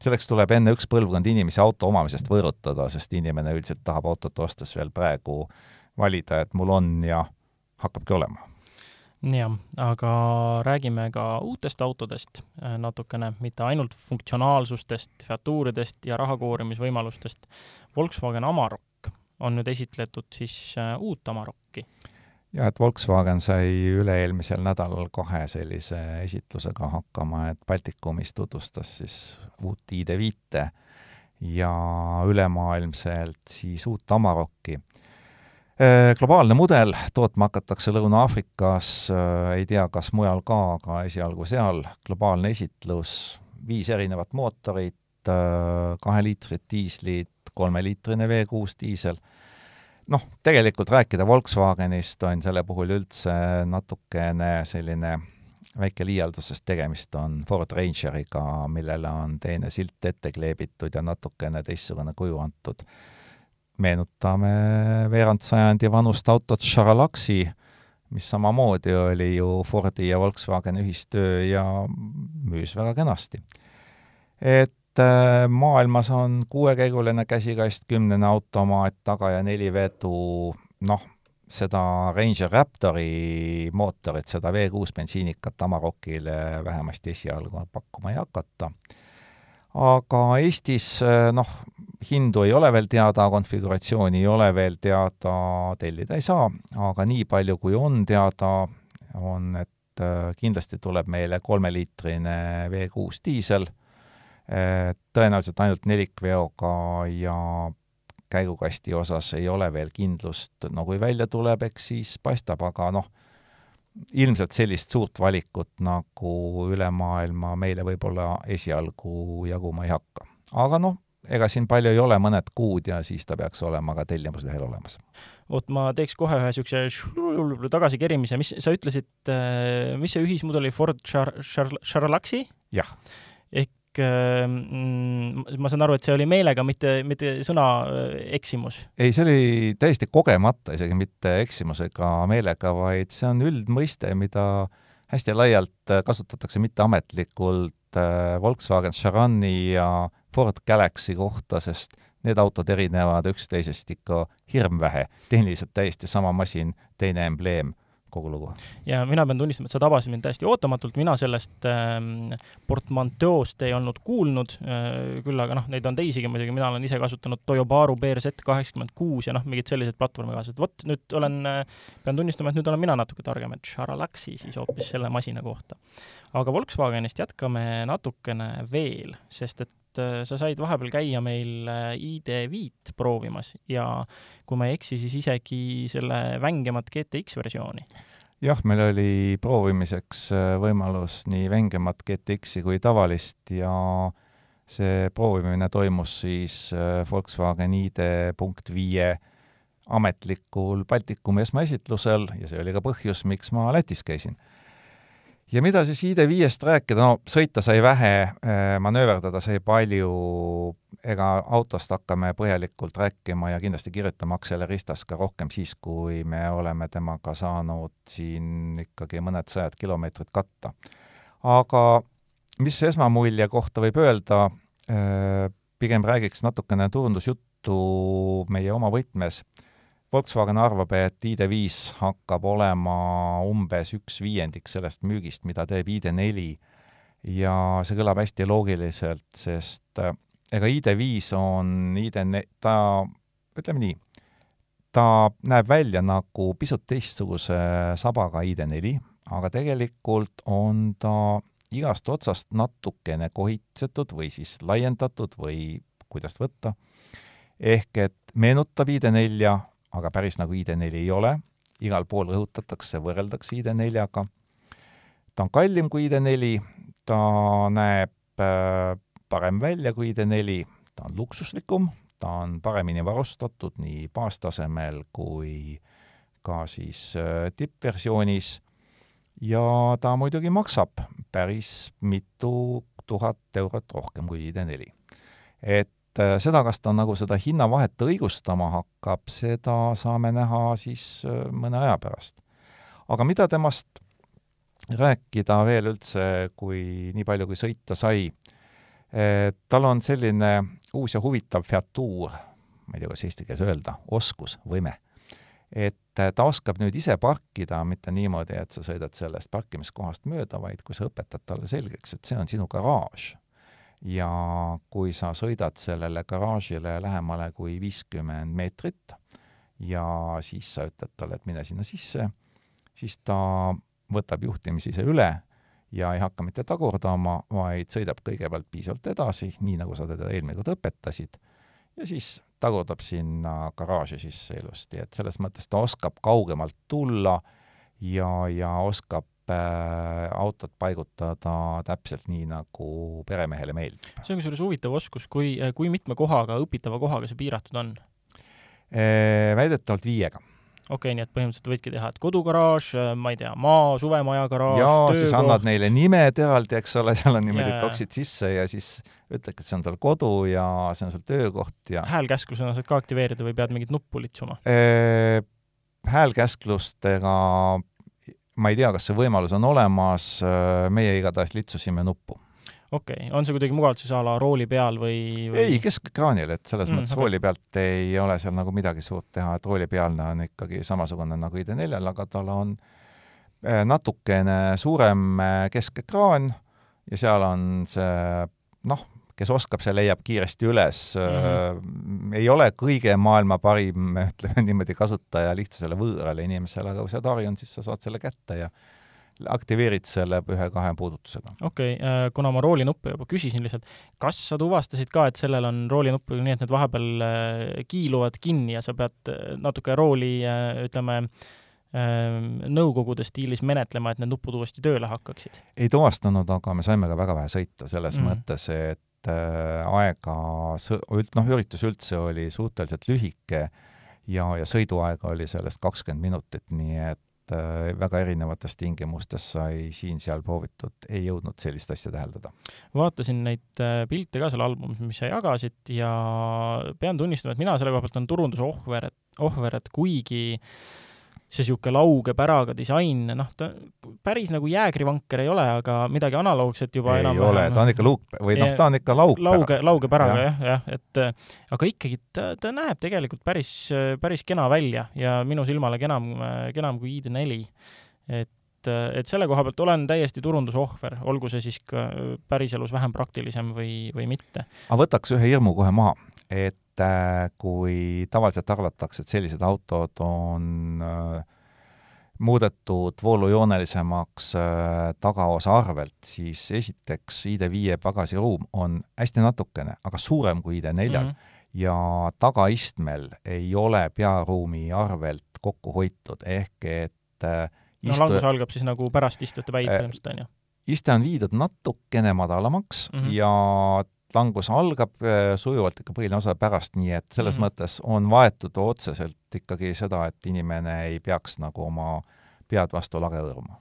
selleks tuleb enne üks põlvkond inimesi auto omamisest võõrutada, sest inimene üldiselt tahab autot ostes veel praegu valida, et mul on ja hakkabki olema jah, aga räägime ka uutest autodest äh, natukene, mitte ainult funktsionaalsustest, featuuridest ja rahakoorimisvõimalustest. Volkswagen Amarok on nüüd esitletud siis äh, uut Amarokki. Jah, et Volkswagen sai üle-eelmisel nädalal kahe sellise esitlusega hakkama, et Baltikumis tutvustas siis uut ID5 ja ülemaailmselt siis uut Amarokki Äh, globaalne mudel, tootma hakatakse Lõuna-Aafrikas, äh, ei tea, kas mujal ka, aga esialgu seal, globaalne esitlus, viis erinevat mootorit, äh, kaheliitrised diislid, kolmeliitrine V6 diisel, noh, tegelikult rääkida Volkswagenist on selle puhul üldse natukene selline väike liialdus, sest tegemist on Ford Rangeriga, millele on teine silt ette kleebitud ja natukene teistsugune kuju antud meenutame veerand sajandi vanust autot Charalaxi, mis samamoodi oli ju Fordi ja Volkswageni ühistöö ja müüs väga kenasti. et maailmas on kuuekäiguline käsikast, kümnene automaat, taga ja neli vedu, noh, seda Ranger Raptori mootorit, seda V6 bensiinikat Amarokile vähemasti esialgu pakkuma ei hakata. aga Eestis noh, hindu ei ole veel teada, konfiguratsiooni ei ole veel teada, tellida ei saa, aga nii palju, kui on teada, on, et äh, kindlasti tuleb meile kolmeliitrine V6 diisel, tõenäoliselt ainult nelikveoga ja käigukasti osas ei ole veel kindlust, no kui välja tuleb, eks siis paistab, aga noh, ilmselt sellist suurt valikut nagu üle maailma meile võib-olla esialgu jaguma ei hakka. aga noh, ega siin palju ei ole, mõned kuud ja siis ta peaks olema ka tellimuslehel olemas. vot ma teeks kohe ühe niisuguse tagasikerimise, mis sa ütlesid, äh, mis see ühismudel oli, Ford Char-, Char-, Charlaxi? jah. ehk ma saan aru, et see oli meelega, mitte, mitte sõna äh, eksimus? ei, see oli täiesti kogemata, isegi mitte eksimusega meelega, vaid see on üldmõiste, mida hästi laialt kasutatakse mitteametlikult Volkswagen Charani ja Ford Galaxy kohta, sest need autod erinevad üksteisest ikka hirmvähe. tehniliselt täiesti sama masin, teine embleem, kogu lugu. ja mina pean tunnistama, et sa tabasid mind täiesti ootamatult, mina sellest ähm, portmanteost ei olnud kuulnud äh,, küll aga noh, neid on teisigi muidugi, mina olen ise kasutanud Toyobaru BRZ kaheksakümmend kuus ja noh, mingid sellised platvormikaaslased, vot nüüd olen äh,, pean tunnistama, et nüüd olen mina natuke targem, et Charalaxi siis hoopis selle masina kohta. aga Volkswagenist jätkame natukene veel, sest et et äh, sa said vahepeal käia meil äh, ID5 proovimas ja kui ma ei eksi, siis isegi selle vängemat GTX versiooni. jah, meil oli proovimiseks äh, võimalus nii vängemat GTX-i kui tavalist ja see proovimine toimus siis Volkswagen ID punkt viie ametlikul Baltikumi esmaesitlusel ja see oli ka põhjus, miks ma Lätis käisin ja mida siis ID5-st rääkida, no sõita sai vähe, äh, manööverdada sai palju, ega autost hakkame põhjalikult rääkima ja kindlasti kirjutama Aksele Ristas ka rohkem siis, kui me oleme temaga saanud siin ikkagi mõned sajad kilomeetrid katta. aga mis esmamulje kohta võib öelda, äh, pigem räägiks natukene turundusjuttu meie oma võtmes Volkswagen arvab, et ID5 hakkab olema umbes üks viiendik sellest müügist, mida teeb ID4 ja see kõlab hästi loogiliselt, sest äh, ega ID5 on ID4, ta, ütleme nii, ta näeb välja nagu pisut teistsuguse sabaga ID4, aga tegelikult on ta igast otsast natukene kohitsetud või siis laiendatud või kuidas võtta, ehk et meenutab ID4 aga päris nagu ID4 ei ole, igal pool rõhutatakse, võrreldakse ID4-ga, ta on kallim kui ID4, ta näeb äh, parem välja kui ID4, ta on luksuslikum, ta on paremini varustatud nii baastasemel kui ka siis äh, tippversioonis. Ja ta muidugi maksab päris mitu tuhat eurot rohkem kui ID4. et et äh, seda, kas ta nagu seda hinnavahet õigustama hakkab, seda saame näha siis äh, mõne aja pärast. aga mida temast rääkida veel üldse, kui nii palju, kui sõita sai, tal on selline uus ja huvitav featuur, ma ei tea, kas eesti keeles öelda, oskus, võime. et ta oskab nüüd ise parkida, mitte niimoodi, et sa sõidad sellest parkimiskohast mööda, vaid kui sa õpetad talle selgeks, et see on sinu garaaž ja kui sa sõidad sellele garaažile lähemale kui viiskümmend meetrit ja siis sa ütled talle, et mine sinna sisse, siis ta võtab juhtimise ise üle ja ei hakka mitte tagurdama, vaid sõidab kõigepealt piisavalt edasi, nii nagu sa teda eelmine kord õpetasid, ja siis tagurdab sinna garaaži sisse ilusti, et selles mõttes ta oskab kaugemalt tulla ja, ja oskab autot paigutada täpselt nii, nagu peremehele meeldib. see on kusjuures huvitav oskus, kui, kui mitme kohaga, õpitava kohaga see piiratud on? Väidetavalt viiega okei okay,, nii et põhimõtteliselt võidki teha, et kodugaraaž, äh, ma ei tea, maa, suvemaja garaaž, jaa, siis annad neile nimed eraldi, eks ole, seal on niimoodi, toksid sisse ja siis ütledki, et see on tal kodu ja see on sul töökoht ja häälkäsklusena saad ka aktiveerida või pead mingit nuppu litsuma? Häälkäsklustega ma ei tea, kas see võimalus on olemas, meie igatahes litsusime nuppu okei okay., on see kuidagi mugavalt siis a la rooli peal või, või...? ei, kesk-ekraanil, et selles mm, mõttes okay. rooli pealt ei ole seal nagu midagi suurt teha, et rooli pealne on ikkagi samasugune nagu ID4-l, aga tal on eh, natukene suurem eh, keskekraan ja seal on see noh, kes oskab, see leiab kiiresti üles mm. -hmm. ei ole kõige maailma parim, [LAUGHS] ütleme niimoodi, kasutaja lihtsusele võõrale inimesele, aga kui sa oled harjunud, siis sa saad selle kätte ja aktiveerid selle ühe-kahe puudutusega. okei okay,, äh, kuna ma roolinuppe juba küsisin lihtsalt, kas sa tuvastasid ka, et sellel on roolinupp nii, et need vahepeal äh, kiiluvad kinni ja sa pead äh, natuke rooli, ütleme, nõukogude stiilis menetlema, et need nupud uuesti tööle hakkaksid? ei tuvastanud, aga me saime ka väga vähe sõita, selles mm. mõttes, et aega, noh, üritus üldse oli suhteliselt lühike ja, ja sõiduaega oli sellest kakskümmend minutit, nii et et äh, väga erinevates tingimustes sai siin-seal proovitud, ei jõudnud sellist asja täheldada. vaatasin neid äh, pilte ka seal albumis, mis sa jagasid ja pean tunnistama, et mina selle koha pealt olen turunduse ohver, et ohver, et kuigi äh, see niisugune lauge päraga disain, noh, ta päris nagu jäägrivanker ei ole, aga midagi analoogset juba ei enam ole, ta on ikka luuk- või noh, ta on ikka laug lauge, lauge päraga jah, jah, jah, et aga ikkagi ta, ta näeb tegelikult päris, päris kena välja ja minu silmale kenam, kenam kui ID4. et et selle koha pealt olen täiesti turundusohver, olgu see siis ka päriselus vähem praktilisem või, või mitte. ma võtaks ühe hirmu kohe maha, et et kui tavaliselt arvatakse, et sellised autod on äh, muudetud voolujoonelisemaks äh, tagaosa arvelt, siis esiteks ID5 pagasiruum on hästi natukene, aga suurem kui ID4-l mm -hmm. ja tagaistmel ei ole pearuumi arvelt kokku hoitud, ehk et äh, no istu... langus algab siis nagu pärast istujate päid põhimõtteliselt, on ju? iste on viidud natukene madalamaks mm -hmm. ja langus algab äh, sujuvalt ikka põhiline osa pärast, nii et selles mm mõttes on vaetud otseselt ikkagi seda, et inimene ei peaks nagu oma pead vastu lage hõõruma.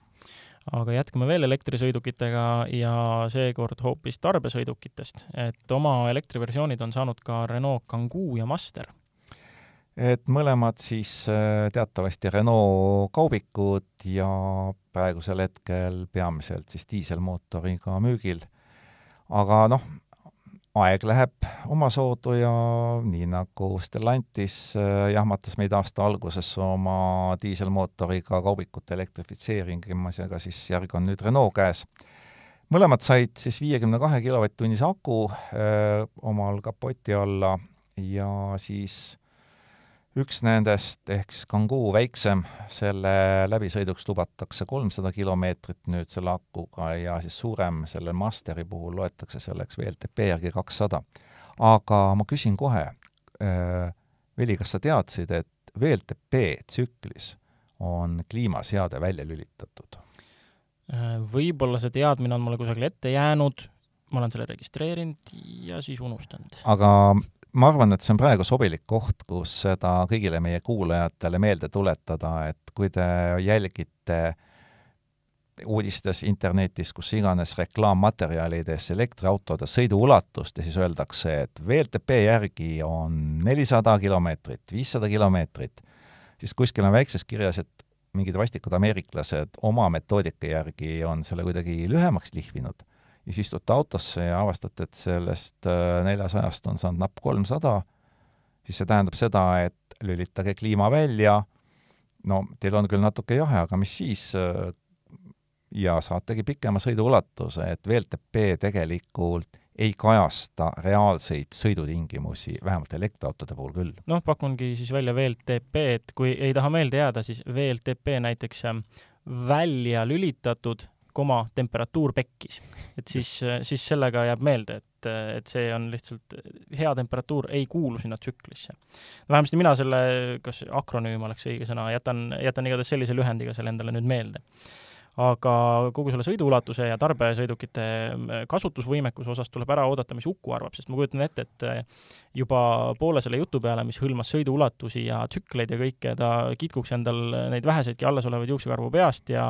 aga jätkame veel elektrisõidukitega ja seekord hoopis tarbesõidukitest, et oma elektriversioonid on saanud ka Renault Kangoo ja Master. et mõlemad siis äh, teatavasti Renault kaubikud ja praegusel hetkel peamiselt siis diiselmootoriga müügil aga noh, aeg läheb omasoodu ja nii nagu Stellantis äh, jahmatas meid aasta alguses oma diiselmootoriga kaubikute elektrifitseerimisega, siis järg on nüüd Renault käes. mõlemad said siis viiekümne kahe kilovatt-tunnise aku öö, äh, omal kapoti alla ja siis üks nendest, ehk siis Kangoo väiksem, selle läbisõiduks lubatakse kolmsada kilomeetrit nüüd selle akuga ja siis suurem, selle Masteri puhul loetakse selleks WLTP järgi kakssada. aga ma küsin kohe Veli, kas sa teadsid, et WLTP tsüklis on kliimaseade välja lülitatud? Võib-olla see teadmine on mulle kusagile ette jäänud, ma olen selle registreerinud ja siis unustanud. aga ma arvan, et see on praegu sobilik koht, kus seda kõigile meie kuulajatele meelde tuletada, et kui te jälgite uudistes, internetis, kus iganes reklaammaterjalides elektriautode sõiduulatust ja siis öeldakse, et VLTP järgi on nelisada kilomeetrit, viissada kilomeetrit, siis kuskil on väikses kirjas, et mingid vastikud ameeriklased oma metoodika järgi on selle kuidagi lühemaks lihvinud ja siis istute autosse ja avastate, et sellest äh, neljasajast on saanud napp kolmsada, siis see tähendab seda, et lülitage kliima välja, no teil on küll natuke jahe, aga mis siis, äh, ja saategi pikema sõiduulatuse, et VLTP tegelikult ei kajasta reaalseid sõidutingimusi, vähemalt elektriautode puhul küll. noh, pakungi siis välja VLTP, et kui ei taha meelde jääda, siis VLTP näiteks ähm, välja lülitatud koma temperatuur pekkis. et siis, siis sellega jääb meelde, et, et see on lihtsalt, hea temperatuur ei kuulu sinna tsüklisse. vähemasti mina selle, kas akronüüm oleks õige sõna, jätan, jätan igatahes sellise lühendiga selle endale nüüd meelde aga kogu selle sõiduulatuse ja tarbesõidukite mm, kasutusvõimekuse osas tuleb ära oodata, mis Uku arvab, sest ma kujutan ette, et juba poole selle jutu peale, mis hõlmas sõiduulatusi ja tsükleid ja kõike, ta kitkuks endal neid väheseidki alles olevaid juuksekarvu peast ja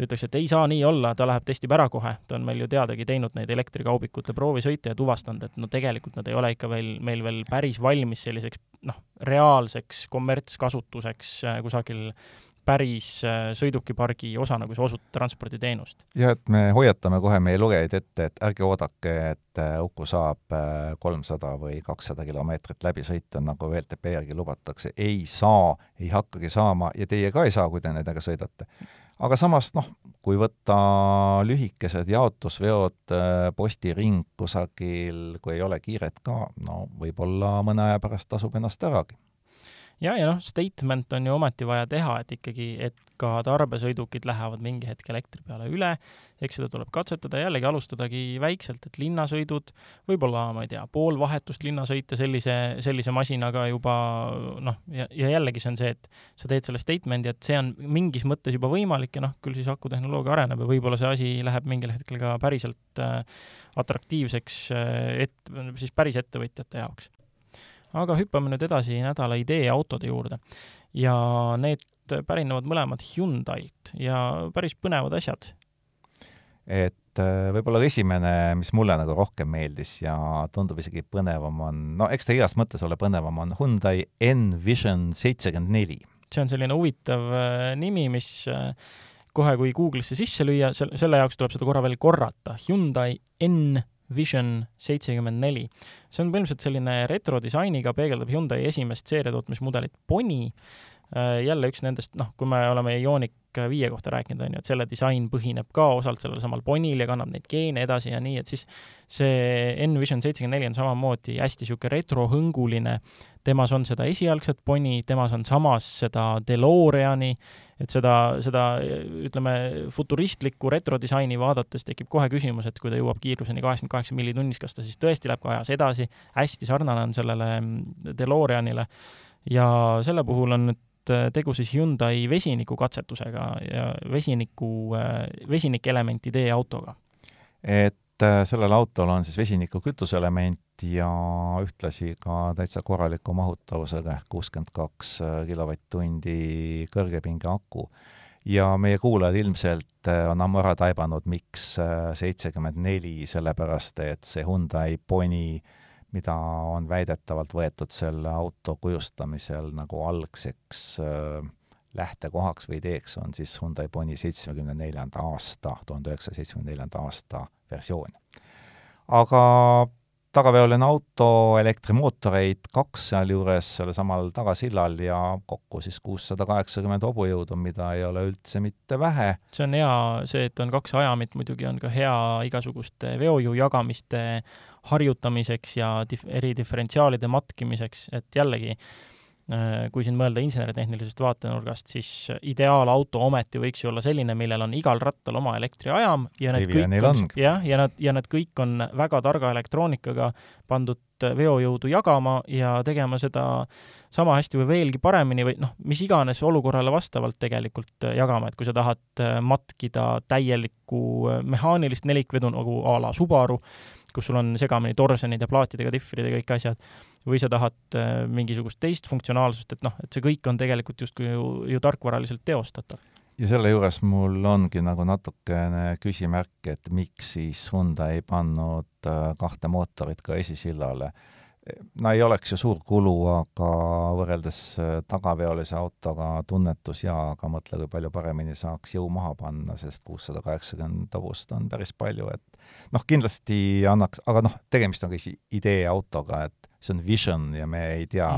ütleks, et ei saa nii olla, ta läheb testib ära kohe, ta on meil ju teadagi teinud neid elektrikaubikute proovisõite ja tuvastanud, et no tegelikult nad ei ole ikka veel, meil veel päris valmis selliseks noh, reaalseks kommertskasutuseks äh, kusagil päris äh, sõidukipargi osana, kui sa osutad transporditeenust. jah, et me hoiatame kohe meie lugejaid ette, et ärge oodake, et äh, Uku saab äh, kolmsada või kakssada kilomeetrit läbi sõita, nagu VLTP järgi lubatakse. ei saa, ei hakkagi saama ja teie ka ei saa, kui te nendega sõidate. aga samas noh, kui võtta lühikesed jaotusveod, postiring kusagil, kui ei ole kiiret ka, no võib-olla mõne aja pärast tasub ennast äragi ja, ja noh, statement on ju ometi vaja teha, et ikkagi, et ka tarbesõidukid lähevad mingi hetk elektri peale üle, eks seda tuleb katsetada, jällegi alustadagi väikselt, et linnasõidud, võib-olla, ma ei tea, pool vahetust linnasõite sellise, sellise masinaga juba noh, ja, ja jällegi see on see, et sa teed selle statement'i, et see on mingis mõttes juba võimalik ja noh, küll siis akutehnoloogia areneb ja võib-olla see asi läheb mingil hetkel ka päriselt äh, atraktiivseks äh, et-, siis päris ettevõtjate jaoks aga hüppame nüüd edasi nädala ideeautode juurde. ja need pärinevad mõlemad Hyundai'lt ja päris põnevad asjad. et äh, võib-olla esimene, mis mulle nagu rohkem meeldis ja tundub isegi põnevam, on, no eks ta igas mõttes ole põnevam, on Hyundai N-Vision seitsekümmend neli. see on selline huvitav äh, nimi, mis äh, kohe, kui Google'isse sisse lüüa, selle jaoks tuleb seda korra veel korrata. Hyundai N Vision seitsekümmend neli. see on põhimõtteliselt selline retrodisainiga, peegeldab Hyundai esimest seeriatootmismudelit Pony, äh, jälle üks nendest, noh, kui me oleme Ioniq viie kohta rääkinud, on ju, et selle disain põhineb ka osalt sellel samal Ponil ja kannab neid geene edasi ja nii, et siis see N-Vision seitsekümmend neli on samamoodi hästi niisugune retrohõnguline, temas on seda esialgset Pony, temas on samas seda DeLoreani, et seda, seda ütleme, futuristlikku retrodisaini vaadates tekib kohe küsimus, et kui ta jõuab kiiruseni kaheksakümmend kaheksa milli tunnis, kas ta siis tõesti läheb ka ajas edasi, hästi sarnane on sellele DeLoreanile. Ja selle puhul on nüüd tegu siis Hyundai vesinikukatsetusega ja vesiniku, vesinikelementide autoga. et äh, sellel autol on siis vesinikukütuseelement ja ühtlasi ka täitsa korraliku mahutavusega ehk kuuskümmend kaks äh, kilovatt-tundi kõrgepinge aku. ja meie kuulajad ilmselt äh, on ammu ära taibanud, miks äh, seitsekümmend neli, sellepärast et see Hyundai Pony, mida on väidetavalt võetud selle auto kujustamisel nagu algseks äh, lähtekohaks või ideeks, on siis Hyundai Pony seitsmekümne neljanda aasta, tuhande üheksasaja seitsmekümne neljanda aasta versioon. aga tagaveoline auto, elektrimootoreid kaks sealjuures sellesamal tagasillal ja kokku siis kuussada kaheksakümmend hobujõudu, mida ei ole üldse mitte vähe. see on hea, see, et on kaks ajamit, muidugi on ka hea igasuguste veojõu jagamiste harjutamiseks ja dif-, eri diferentsiaalide matkimiseks, et jällegi Äh, kui siin mõelda inseneritehnilisest vaatenurgast, siis ideaalauto ometi võiks ju olla selline, millel on igal rattal oma elektriajam ja need kõik on, jah, ja nad, ja nad kõik on väga targa elektroonikaga pandud veojõudu jagama ja tegema seda sama hästi või veelgi paremini või noh, mis iganes olukorrale vastavalt tegelikult jagama, et kui sa tahad matkida täielikku mehaanilist nelikvedu nagu a la Subaru, kus sul on segamini torsenid ja plaatidega, difrid ja kõik asjad, või sa tahad äh, mingisugust teist funktsionaalsust, et noh, et see kõik on tegelikult justkui ju, ju tarkvaraliselt teostatav. ja selle juures mul ongi nagu natukene küsimärk, et miks siis Hyundai ei pannud äh, kahte mootorit ka esisillale. No ei oleks ju suur kulu, aga võrreldes äh, tagaveolise autoga tunnetus jaa, aga mõtle, kui palju paremini saaks jõu maha panna, sest kuussada kaheksakümmend hobust on päris palju, et noh, kindlasti annaks, aga noh, tegemist on ka ideeautoga, et see on vision ja me ei tea,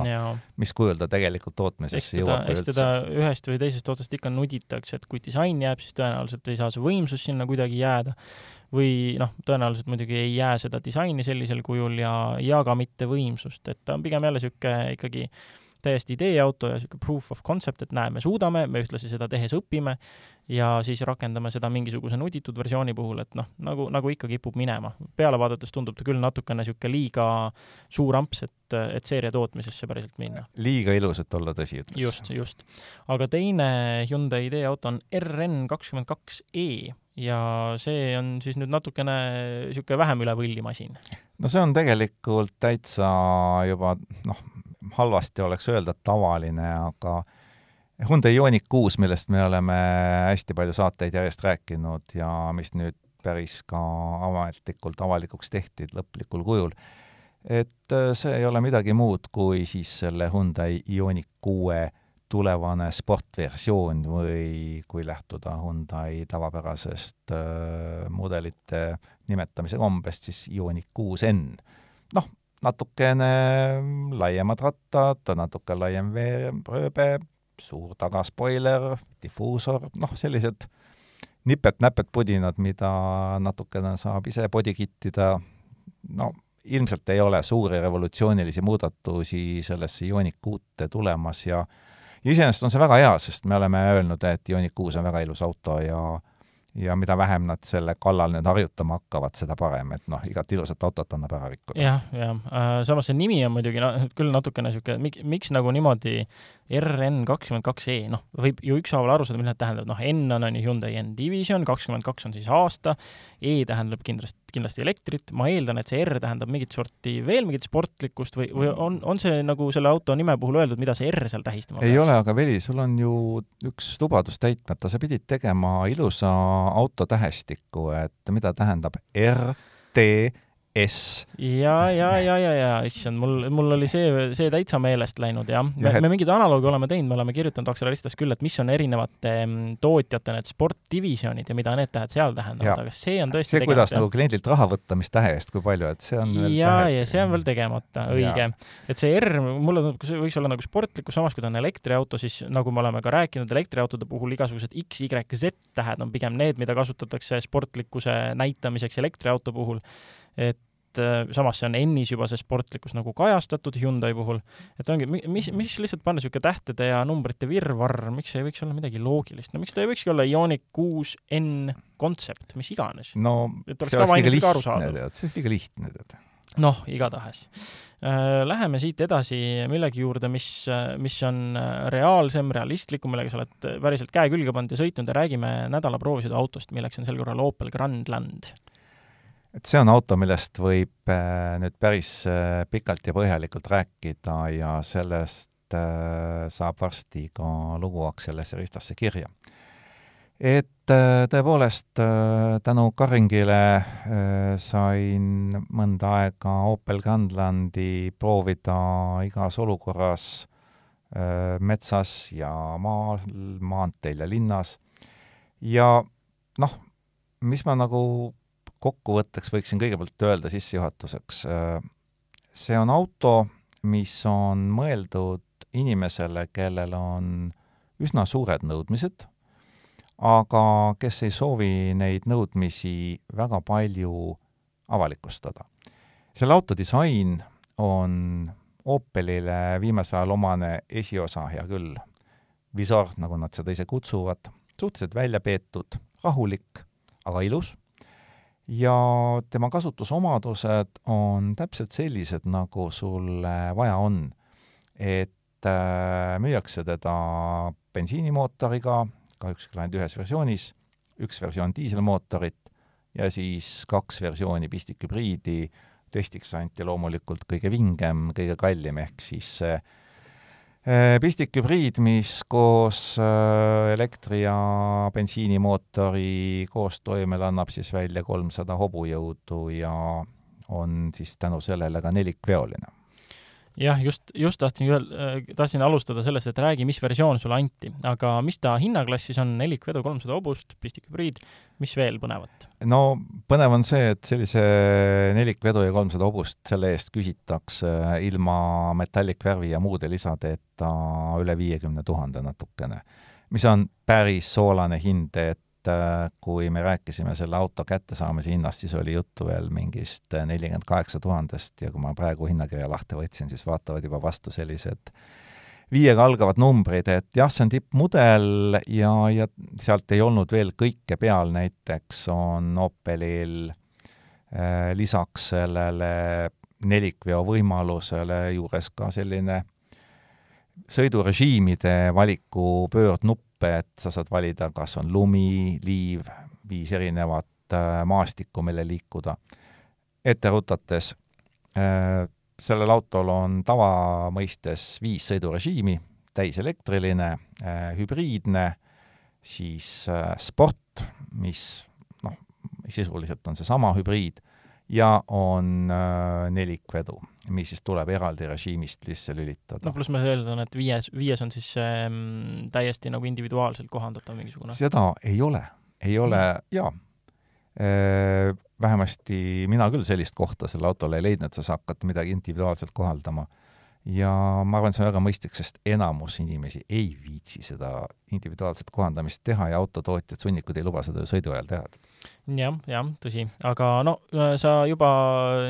mis kujul ta tegelikult tootmisesse jõuab. eks teda ühest või teisest otsast ikka nuditakse, et kui disain jääb, siis tõenäoliselt ei saa see võimsus sinna kuidagi jääda või noh, tõenäoliselt muidugi ei jää seda disaini sellisel kujul ja, ja ka mitte võimsust, et ta on pigem jälle niisugune ikkagi täiesti ideeauto ja niisugune proof of concept, et näe, me suudame, me ühtlasi seda tehes õpime ja siis rakendame seda mingisuguse nuditud versiooni puhul, et noh, nagu, nagu ikka kipub minema. peale vaadates tundub ta küll natukene niisugune liiga suur amps, et, et seeria tootmisesse päriselt minna. liiga ilus, et olla tõsi, ütleks. just, just. aga teine Hyundai ideeauto on RN kakskümmend kaks E ja see on siis nüüd natukene niisugune vähem üle võlli masin. no see on tegelikult täitsa juba noh, halvasti oleks öelda tavaline, aga Hyundai Ioniq kuus, millest me oleme hästi palju saateid järjest rääkinud ja mis nüüd päris ka ametlikult avalikuks tehti lõplikul kujul, et see ei ole midagi muud kui siis selle Hyundai Ioniq kuue tulevane sportversioon või kui lähtuda Hyundai tavapärasest äh, mudelite nimetamise kombest, siis Ioniq kuus N. noh, natukene laiemad rattad, natuke laiem veerööbe, suur tagaspoiler, difuusor, noh, sellised nipet-näpet pudinad, mida natukene saab ise body kittida, no ilmselt ei ole suuri revolutsioonilisi muudatusi sellesse Ioniq kuute tulemas ja ja iseenesest on see väga hea, sest me oleme öelnud, et Ioniq kuus on väga ilus auto ja ja mida vähem nad selle kallal nüüd harjutama hakkavad, seda parem, et noh, igat ilusat autot annab ära rikkuda. jah, jah äh,, samas see nimi on muidugi no, küll natukene niisugune, miks nagu niimoodi RN kakskümmend kaks E, noh, võib ju ükshaaval aru saada, mida see tähendab, noh, N on, on ju Hyundai N-Division, kakskümmend kaks on siis aasta, E tähendab kindlasti, kindlasti elektrit, ma eeldan, et see R tähendab mingit sorti, veel mingit sportlikkust või, või on, on see nagu selle auto nime puhul öeldud, mida see R seal tähistama ei peaks? ole, aga Veli, sul on ju üks lubadus täitmata, sa pidid tegema ilusa autotähestiku, et mida tähendab R, T, S. ja, ja, ja, ja, ja issand, mul, mul oli see, see täitsa meelest läinud jah ja,. me, me mingeid analoogi oleme teinud, me oleme kirjutanud Acceleristas küll, et mis on erinevate mm, tootjate need sportdivisjonid ja mida need tähed seal tähendavad, aga see on tõesti see, kuidas nagu kliendilt raha võtta, mis tähe eest, kui palju, et see on veel ja, ja see on veel tegemata, õige. et see R, mulle tundub, see võiks olla nagu sportlikkus, samas kui ta on elektriauto, siis nagu me oleme ka rääkinud, elektriautode puhul igasugused X, Y, Z tähed on pigem need, mida kasutatakse sportlikkuse näitamiseks elektriauto puhul et äh, samas see on N-is juba see sportlikkus nagu kajastatud Hyundai puhul, et ongi, mis, mis lihtsalt panna niisugune tähtede ja numbrite virvarr, miks ei võiks olla midagi loogilist, no miks ta ei võikski olla Ioniq kuus N kontsept, mis iganes. no see oleks liiga lihtne, tead, see oleks liiga lihtne, tead. noh, igatahes. Äh, läheme siit edasi millegi juurde, mis, mis on reaalsem, realistlikum, millega sa oled päriselt käe külge pannud ja sõitnud ja räägime nädala proovisõidu autost, milleks on sel korral Opel Grandland et see on auto, millest võib äh, nüüd päris äh, pikalt ja põhjalikult rääkida ja sellest äh, saab varsti ka lugu Akselesse Ristasse kirja. et tõepoolest tänu Karingile sain mõnda aega Opel Grandlandi proovida igas olukorras metsas ja maal, maanteel ja linnas ja noh, mis ma nagu kokkuvõtteks võiksin kõigepealt öelda sissejuhatuseks, äh, see on auto, mis on mõeldud inimesele, kellel on üsna suured nõudmised, aga kes ei soovi neid nõudmisi väga palju avalikustada. selle auto disain on Opelile viimasel ajal omane esiosa, hea küll, visor, nagu nad seda ise kutsuvad, suhteliselt välja peetud, rahulik, aga ilus ja tema kasutusomadused on täpselt sellised, nagu sul vaja on. et äh, müüakse teda bensiinimootoriga, kahjuks küll ainult ühes versioonis, üks versioon diiselmootorit ja siis kaks versiooni pistikhübriidi, testiks anti loomulikult kõige vingem, kõige kallim, ehk siis see Äh, pistikhübriid, mis koos äh, elektri- ja bensiinimootori koostoimel annab siis välja kolmsada hobujõudu ja on siis tänu sellele ka nelikveoline. Jah, just, just tahtsin öelda, tahtsin alustada sellest, et räägi, mis versioon sulle anti, aga mis ta hinnaklassis on, nelikvedu kolmsada hobust, pistikhübriid, mis veel põnevat? no põnev on see, et sellise nelikvedu ja kolmsada hobust, selle eest küsitakse ilma metallikvärvi ja muude lisadeta üle viiekümne tuhande natukene, mis on päris soolane hind, et et äh, kui me rääkisime selle auto kättesaamise hinnast, siis oli juttu veel mingist äh, nelikümmend kaheksa tuhandest ja kui ma praegu hinnakirja lahti võtsin, siis vaatavad juba vastu sellised viiega algavad numbrid, et jah, see on tippmudel ja, ja sealt ei olnud veel kõike peal, näiteks on Opelil äh, lisaks sellele nelikveo võimalusele juures ka selline sõidurežiimide valiku pöördnupp, õppe, et sa saad valida, kas on lumi, liiv, viis erinevat äh, maastikku, millel liikuda. ette rutates äh,, sellel autol on tavamõistes viis sõidurežiimi, täiselektriline äh,, hübriidne, siis sport, mis noh, sisuliselt on seesama hübriid, ja on nelikvedu, mis siis tuleb eraldi režiimist sisse lülitada. no pluss ma eeldan, et viies, viies on siis ähm, täiesti nagu individuaalselt kohandatav mingisugune? seda ei ole, ei ole mm., jaa e,. Vähemasti mina küll sellist kohta sellele autole ei leidnud, sa hakata midagi individuaalselt kohaldama ja ma arvan, et see on väga mõistlik, sest enamus inimesi ei viitsi seda individuaalset kohandamist teha ja autotootjad, sunnikud ei luba seda sõidu ajal teha. jah, jah, tõsi, aga no sa juba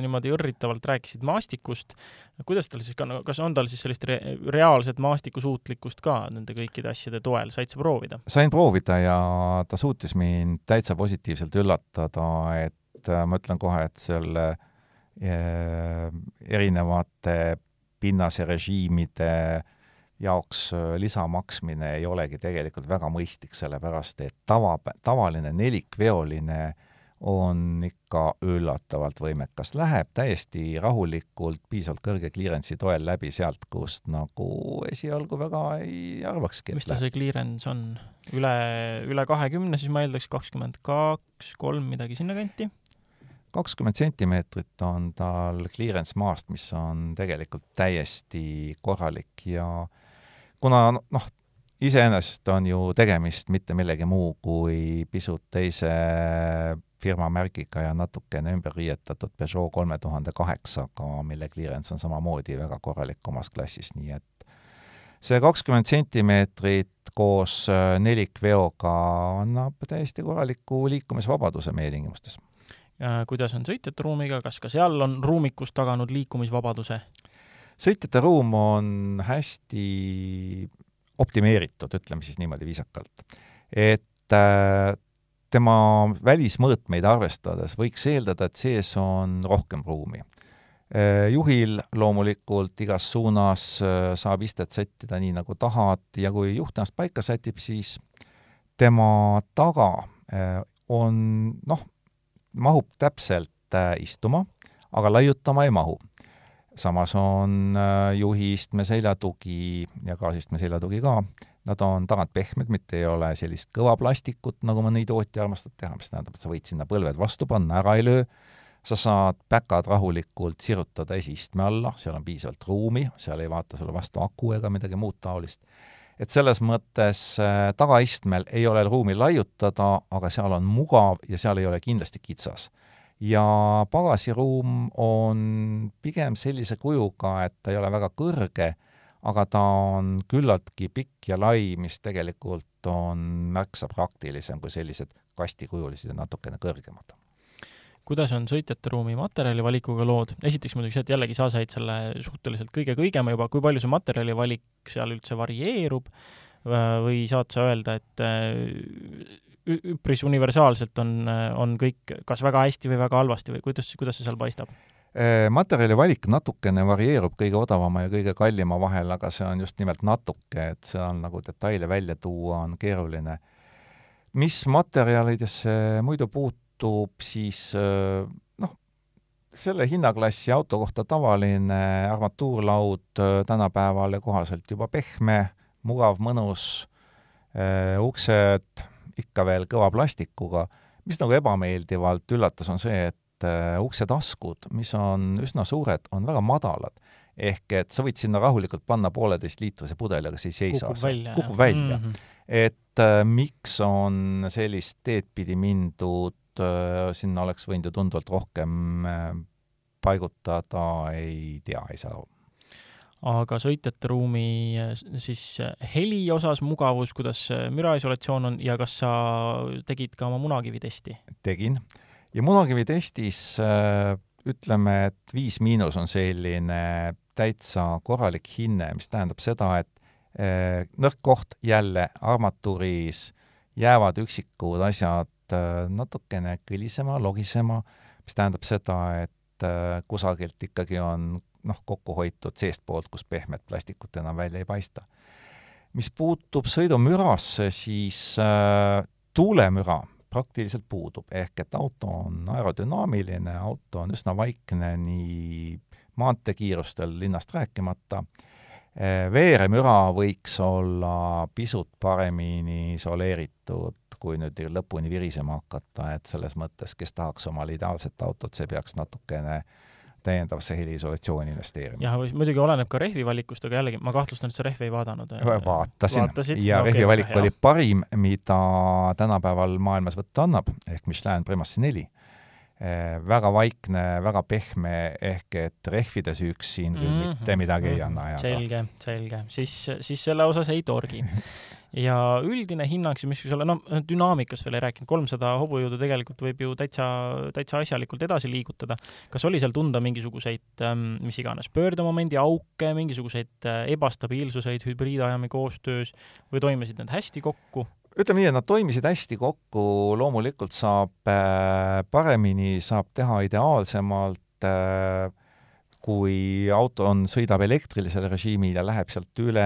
niimoodi õrritavalt rääkisid maastikust, kuidas tal siis kas on tal siis sellist re reaalset maastikusuutlikkust ka nende kõikide asjade toel, said sa proovida? sain proovida ja ta suutis mind täitsa positiivselt üllatada, et ma ütlen kohe, et selle eh, erinevate pinnase režiimide jaoks äh, lisamaksmine ei olegi tegelikult väga mõistlik, sellepärast et tava, tavaline nelikveoline on ikka üllatavalt võimekas, läheb täiesti rahulikult, piisavalt kõrge clearance'i toel läbi sealt, kust nagu esialgu väga ei arvakski. mis ta see clearance on? üle, üle kahekümne, siis ma eeldaks kakskümmend kaks, kolm, midagi sinnakanti? Kakskümmend sentimeetrit on tal clearance maast, mis on tegelikult täiesti korralik ja kuna noh, iseenesest on ju tegemist mitte millegi muu kui pisut teise firma märgiga ja natukene ümber riietatud Peugeot kolme tuhande kaheksaga, mille clearance on samamoodi väga korralik omas klassis, nii et see kakskümmend sentimeetrit koos nelikveoga annab täiesti korraliku liikumisvabaduse meie tingimustes kuidas on sõitjate ruumiga, kas ka seal on ruumikus taganud liikumisvabaduse? sõitjate ruum on hästi optimeeritud, ütleme siis niimoodi viisakalt. et äh, tema välismõõtmeid arvestades võiks eeldada, et sees on rohkem ruumi. Äh, juhil loomulikult igas suunas äh, saab istet sättida nii, nagu tahad ja kui juht ennast paika sätib, siis tema taga on noh, mahub täpselt äh, istuma, aga laiutama ei mahu. samas on äh, juhi istme seljatugi ja gaasistme seljatugi ka, nad on tagant pehmed, mitte ei ole sellist kõva plastikut, nagu mõni tootja armastab teha, mis tähendab, et sa võid sinna põlved vastu panna, ära ei löö, sa saad päkad rahulikult sirutada esiistme alla, seal on piisavalt ruumi, seal ei vaata sulle vastu aku ega midagi muud taolist et selles mõttes äh, tagaistmel ei ole ruumi laiutada, aga seal on mugav ja seal ei ole kindlasti kitsas. ja pagasiruum on pigem sellise kujuga, et ta ei ole väga kõrge, aga ta on küllaltki pikk ja lai, mis tegelikult on märksa praktilisem kui sellised kastikujulised ja natukene kõrgemad kuidas on sõitjate ruumi materjali valikuga lood, esiteks muidugi see, et jällegi sa said selle suhteliselt kõige-kõigema juba, kui palju see materjali valik seal üldse varieerub või saad sa öelda, et äh, üpris universaalselt on, on kõik kas väga hästi või väga halvasti või kuidas, kuidas see seal paistab? Äh, materjali valik natukene varieerub kõige odavama ja kõige kallima vahel, aga see on just nimelt natuke, et seal nagu detaile välja tuua on keeruline. mis materjalidesse muidu puutub, muutub, siis äh, noh, selle hinnaklassi auto kohta tavaline armatuurlaud äh, tänapäevale kohaselt juba pehme, mugav, mõnus, äh, uksed ikka veel kõva plastikuga, mis nagu ebameeldivalt üllatas, on see, et uksetaskud, mis on üsna suured, on väga madalad. ehk et sa võid sinna rahulikult panna pooleteistliitrise pudeli, aga see ei seisa. kukub välja. kukub välja mm. -hmm. et äh, miks on sellist teed pidi mindud sinna oleks võinud ju tunduvalt rohkem äh, paigutada, ei tea, ei saa aga sõitjate ruumi äh, siis äh, heli osas mugavus, kuidas äh, müraisolatsioon on ja kas sa tegid ka oma munakivitesti? tegin ja munakivitestis ütleme, et Viis Miinus on selline täitsa korralik hinne, mis tähendab seda, et nõrk koht jälle armatuuris jäävad üksikud asjad natukene kõlisema, logisema, mis tähendab seda, et kusagilt ikkagi on noh, kokku hoitud seestpoolt, kus pehmet plastikut enam välja ei paista. mis puutub sõidumürasse, siis äh, tuulemüra praktiliselt puudub, ehk et auto on aerodünaamiline, auto on üsna vaikne nii maanteekiirustel linnast rääkimata. äh,, veeremüra võiks olla pisut paremini isoleeritud, kui nüüd lõpuni virisema hakata, et selles mõttes, kes tahaks omale ideaalset autot, see peaks natukene täiendavasse heliisolatsiooni investeerima. jah, muidugi oleneb ka rehvi valikust, aga jällegi ma kahtlustan, et sa rehvi ei vaadanud. vaatasin Vaatasid? ja no, rehvi okay, valik okay, oli parim, mida tänapäeval maailmas võtta annab, ehk Michelin Primacy neli eh, väga vaikne, väga pehme, ehk et rehvide süük siin küll mm -hmm. mitte midagi mm -hmm. ei anna ajada. selge, selge, siis, siis selle osas ei torgi ja üldine hinnang siis, mis võiks olla, no dünaamikast veel ei rääkinud, kolmsada hobujõudu tegelikult võib ju täitsa, täitsa asjalikult edasi liigutada. kas oli seal tunda mingisuguseid, ähm, mis iganes, pöördemomendi auke, mingisuguseid äh, ebastabiilsuseid hübriidajami koostöös või toimisid need hästi kokku? Ütleme nii, et nad toimisid hästi kokku, loomulikult saab äh, paremini, saab teha ideaalsemalt äh, kui auto on, sõidab elektrilisel režiimil ja läheb sealt üle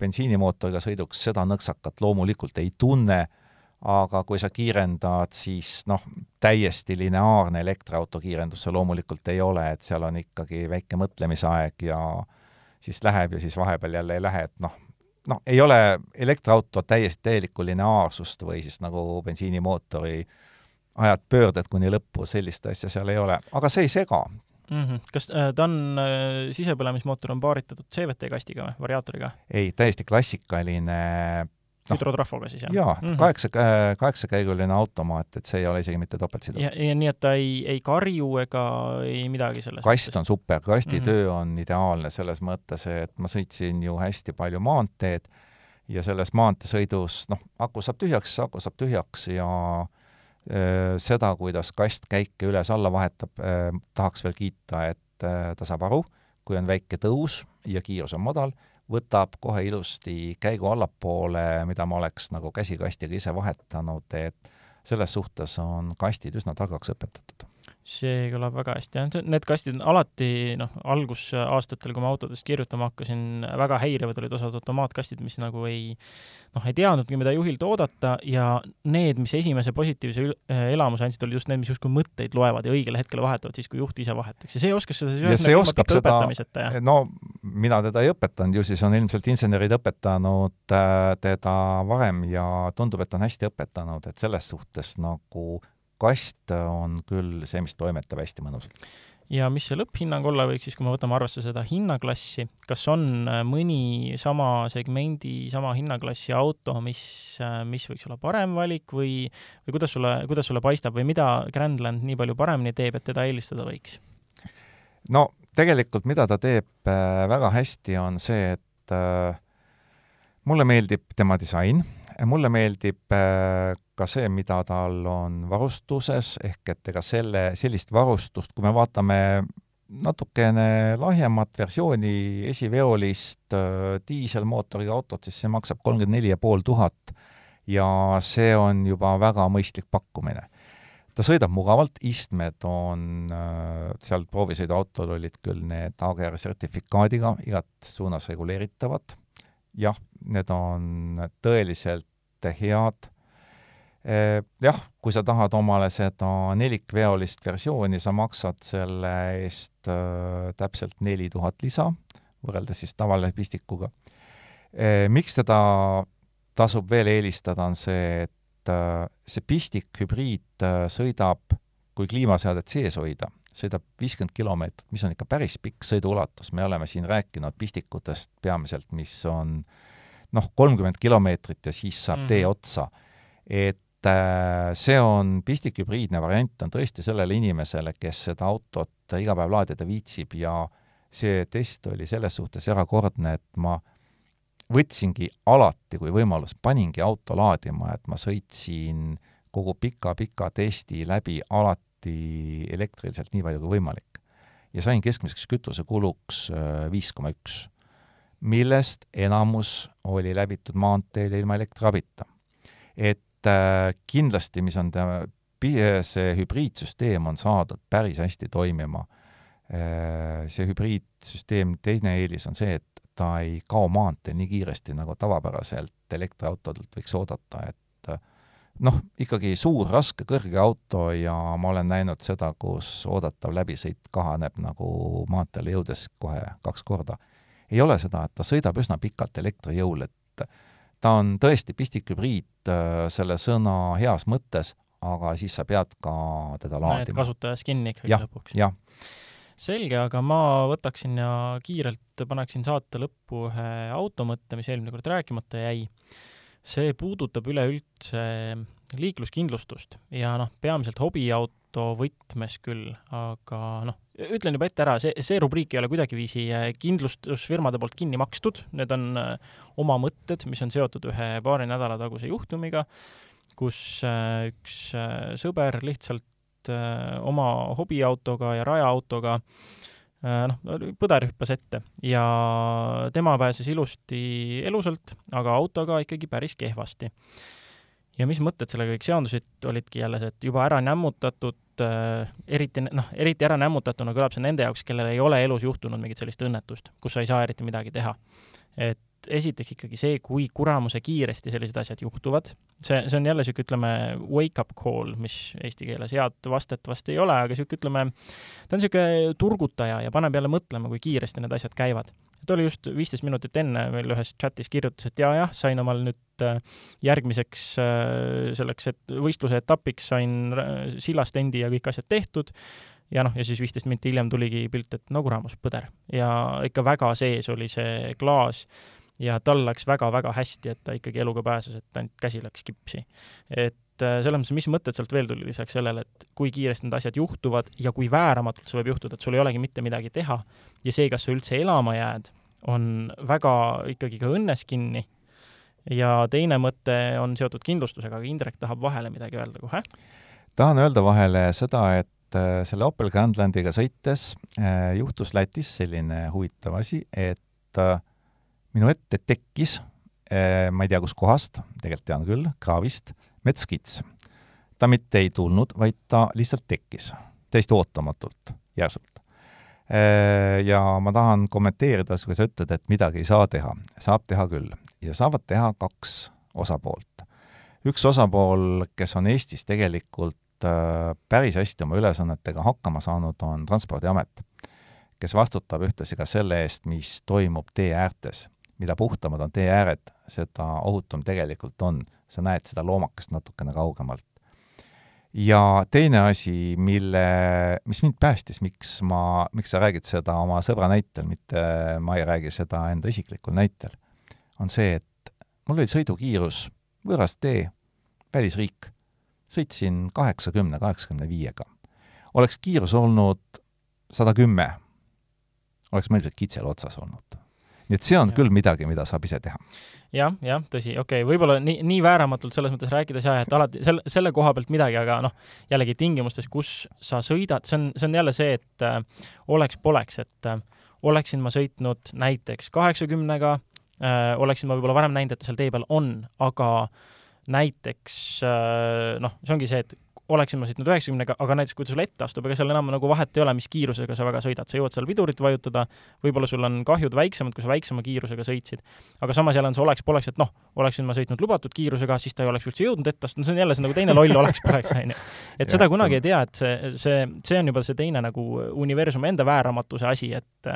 bensiinimootoriga sõiduks, seda nõksakat loomulikult ei tunne, aga kui sa kiirendad, siis noh, täiesti lineaarne elektriauto kiirendus see loomulikult ei ole, et seal on ikkagi väike mõtlemisaeg ja siis läheb ja siis vahepeal jälle ei lähe, et noh, noh, ei ole elektriauto täiesti täielikku lineaarsust või siis nagu bensiinimootori ajad pöörded kuni lõppu, sellist asja seal ei ole, aga see ei sega mm. -hmm. kas äh, ta on äh,, sisepõlemismootor on paaritatud CVT kastiga või, variaatoriga? ei, täiesti klassikaline no, hüdrotrafoga siis, jah? jaa -hmm., kaheksa, kaheksakäiguline automaat, et see ei ole isegi mitte topeltsiduv. ja, ja nii, et ta ei, ei karju ega ei midagi selles kast mõttes. on super, kasti mm -hmm. töö on ideaalne selles mõttes, et ma sõitsin ju hästi palju maanteed ja selles maanteesõidus, noh, aku saab tühjaks, aku saab tühjaks ja äh, Äh, seda, kuidas kast käike üles-alla vahetab, äh, tahaks veel kiita, et äh, ta saab aru, kui on väike tõus ja kiirus on madal, võtab kohe ilusti käigu allapoole, mida ma oleks nagu käsikastiga ise vahetanud, et selles suhtes on kastid üsna targaks õpetatud see kõlab väga hästi, jah, need kastid on alati, noh, algusaastatel, kui ma autodest kirjutama hakkasin, väga häirivad olid osad automaatkastid, mis nagu ei, noh, ei teadnudki, mida juhilt oodata ja need, mis esimese positiivse äh, elamuse andsid, olid just need, mis justkui mõtteid loevad ja õigel hetkel vahetavad siis, kui juht ise vahetaks. Ja see oskas seda ja see oskab seda, no mina teda ei õpetanud, ju siis on ilmselt insenerid õpetanud äh, teda varem ja tundub, et on hästi õpetanud, et selles suhtes nagu kast on küll see, mis toimetab hästi mõnusalt. ja mis see lõpphinnang olla võiks siis, kui me võtame arvesse seda hinnaklassi, kas on äh, mõni sama segmendi, sama hinnaklassi auto, mis, äh, mis võiks olla parem valik või, või kuidas sulle, kuidas sulle paistab või mida Grandland nii palju paremini teeb, et teda eelistada võiks? no tegelikult, mida ta teeb äh, väga hästi, on see, et mulle meeldib tema disain, mulle meeldib ka see, mida tal on varustuses, ehk et ega selle, sellist varustust, kui me vaatame natukene lahjemat versiooni esiveolist äh, diiselmootoriga autot, siis see maksab kolmkümmend neli ja pool tuhat ja see on juba väga mõistlik pakkumine. ta sõidab mugavalt, istmed on äh,, seal proovisõiduautol olid küll need AGR sertifikaadiga igat suunas reguleeritavad, jah, need on tõeliselt head Eh, jah, kui sa tahad omale seda nelikveolist versiooni, sa maksad selle eest äh, täpselt neli tuhat lisa, võrreldes siis tavalise pistikuga. Eh, miks teda tasub veel eelistada, on see, et see pistik hübriid sõidab, kui kliimaseadet sees hoida, sõidab viiskümmend kilomeetrit, mis on ikka päris pikk sõiduulatus, me oleme siin rääkinud pistikutest peamiselt, mis on noh, kolmkümmend kilomeetrit ja siis saab mm tee otsa. et äh, see on, pistikhübriidne variant on tõesti sellele inimesele, kes seda autot iga päev laadida viitsib ja see test oli selles suhtes erakordne, et ma võtsingi alati, kui võimalus, paningi auto laadima, et ma sõitsin kogu pika-pika testi läbi alati elektriliselt nii palju kui võimalik. ja sain keskmiseks kütusekuluks äh, viis koma üks, millest enamus oli läbitud maanteel ja ilma elektriabita. et äh, kindlasti, mis on ta, see hübriidsüsteem on saadud päris hästi toimima äh,, see hübriidsüsteem, teine eelis on see, et ta ei kao maanteel nii kiiresti, nagu tavapäraselt elektriautodelt võiks oodata, et noh, ikkagi suur, raske, kõrge auto ja ma olen näinud seda, kus oodatav läbisõit kahaneb nagu maanteele jõudes kohe kaks korda. ei ole seda, et ta sõidab üsna pikalt elektrijõul, et ta on tõesti pistikhübriid äh, selle sõna heas mõttes, aga siis sa pead ka teda laadima. kasutajas kinni ikkagi lõpuks. jah, selge, aga ma võtaksin ja kiirelt paneksin saate lõppu ühe automõtte, mis eelmine kord rääkimata jäi. See puudutab üleüldse liikluskindlustust ja noh, peamiselt hobiauto võtmes küll, aga noh, ütlen juba ette ära, see, see rubriik ei ole kuidagiviisi kindlustusfirmade poolt kinni makstud, need on äh, oma mõtted, mis on seotud ühe paari nädala taguse juhtumiga, kus äh, üks äh, sõber lihtsalt äh, oma hobiautoga ja rajaautoga äh, noh, põder hüppas ette ja tema pääses ilusti elusalt, aga autoga ikkagi päris kehvasti. ja mis mõtted sellega kõik seondusid, olidki jälle see, et juba ära nämmutatud äh,, eriti noh, eriti ära nämmutatuna kõlab see nende jaoks, kellel ei ole elus juhtunud mingit sellist õnnetust, kus sa ei saa eriti midagi teha. et esiteks ikkagi see, kui kuramuse kiiresti sellised asjad juhtuvad, see, see on jälle niisugune, ütleme, wake-up call, mis eesti keeles head vastet vast ei ole, aga niisugune, ütleme, ta on niisugune turgutaja ja paneb jälle mõtlema, kui kiiresti need asjad käivad. ta oli just viisteist minutit enne meil ühes chatis kirjutas, et jaa-jah, sain omal nüüd äh, järgmiseks äh, selleks, et võistluse etapiks sain sillastendi ja kõik asjad tehtud, ja noh, ja siis viisteist minti hiljem tuligi pilt, et no kuramus, põder. ja ikka väga sees oli see klaas ja tal läks väga-väga hästi, et ta ikkagi eluga pääses, et ainult käsi läks kipsi. et äh, selles mõttes, mis mõtted sealt veel tuli lisaks sellele, et kui kiiresti need asjad juhtuvad ja kui vääramatult see võib juhtuda, et sul ei olegi mitte midagi teha ja see, kas sa üldse elama jääd, on väga ikkagi ka õnnes kinni. ja teine mõte on seotud kindlustusega, aga Indrek tahab vahele midagi öelda kohe. tahan öelda vahele seda, et äh, selle Opel Grandlandiga sõites äh, juhtus Lätis selline huvitav asi, et minu ette tekkis, eh, ma ei tea kuskohast, tegelikult tean küll, kraavist, metskits. ta mitte ei tulnud, vaid ta lihtsalt tekkis, täiesti ootamatult, järsult. Eh, ja ma tahan kommenteerida, kui sa ütled, et midagi ei saa teha. saab teha küll. ja saavad teha kaks osapoolt. üks osapool, kes on Eestis tegelikult eh, päris hästi oma ülesannetega hakkama saanud, on Transpordiamet, kes vastutab ühtlasi ka selle eest, mis toimub tee äärtes mida puhtamad on tee ääred, seda ohutum tegelikult on. sa näed seda loomakest natukene kaugemalt. ja teine asi, mille, mis mind päästis, miks ma, miks sa räägid seda oma sõbra näitel, mitte ma ei räägi seda enda isiklikul näitel, on see, et mul oli sõidukiirus, võõras tee, välisriik, sõitsin kaheksakümne, kaheksakümne viiega. oleks kiirus olnud sada kümme, oleks ma ilmselt kitsel otsas olnud nii et see on ja. küll midagi, mida saab ise teha ja,. jah, jah, tõsi, okei okay,, võib-olla nii, nii vääramatult selles mõttes rääkides jah, et alati selle, selle koha pealt midagi, aga noh, jällegi tingimustes, kus sa sõidad, see on, see on jälle see, et äh, oleks-poleks, et äh, oleksin ma sõitnud näiteks kaheksakümnega äh,, oleksin ma võib-olla varem näinud, et ta seal tee peal on, aga näiteks äh, noh, see ongi see, et oleksin ma sõitnud üheksakümnega, aga näiteks kui ta sulle ette astub, ega seal enam nagu vahet ei ole, mis kiirusega sa väga sõidad, sa jõuad seal pidurit vajutada, võib-olla sul on kahjud väiksemad, kui sa väiksema kiirusega sõitsid. aga samas jälle on see oleks-poleks, et noh, oleksin ma sõitnud lubatud kiirusega, siis ta ei oleks üldse jõudnud ette astuda, see on jälle see nagu teine loll oleks-poleks, on ju. et seda kunagi ei tea, et see, see, see on juba see teine nagu universumi enda vääramatuse asi, et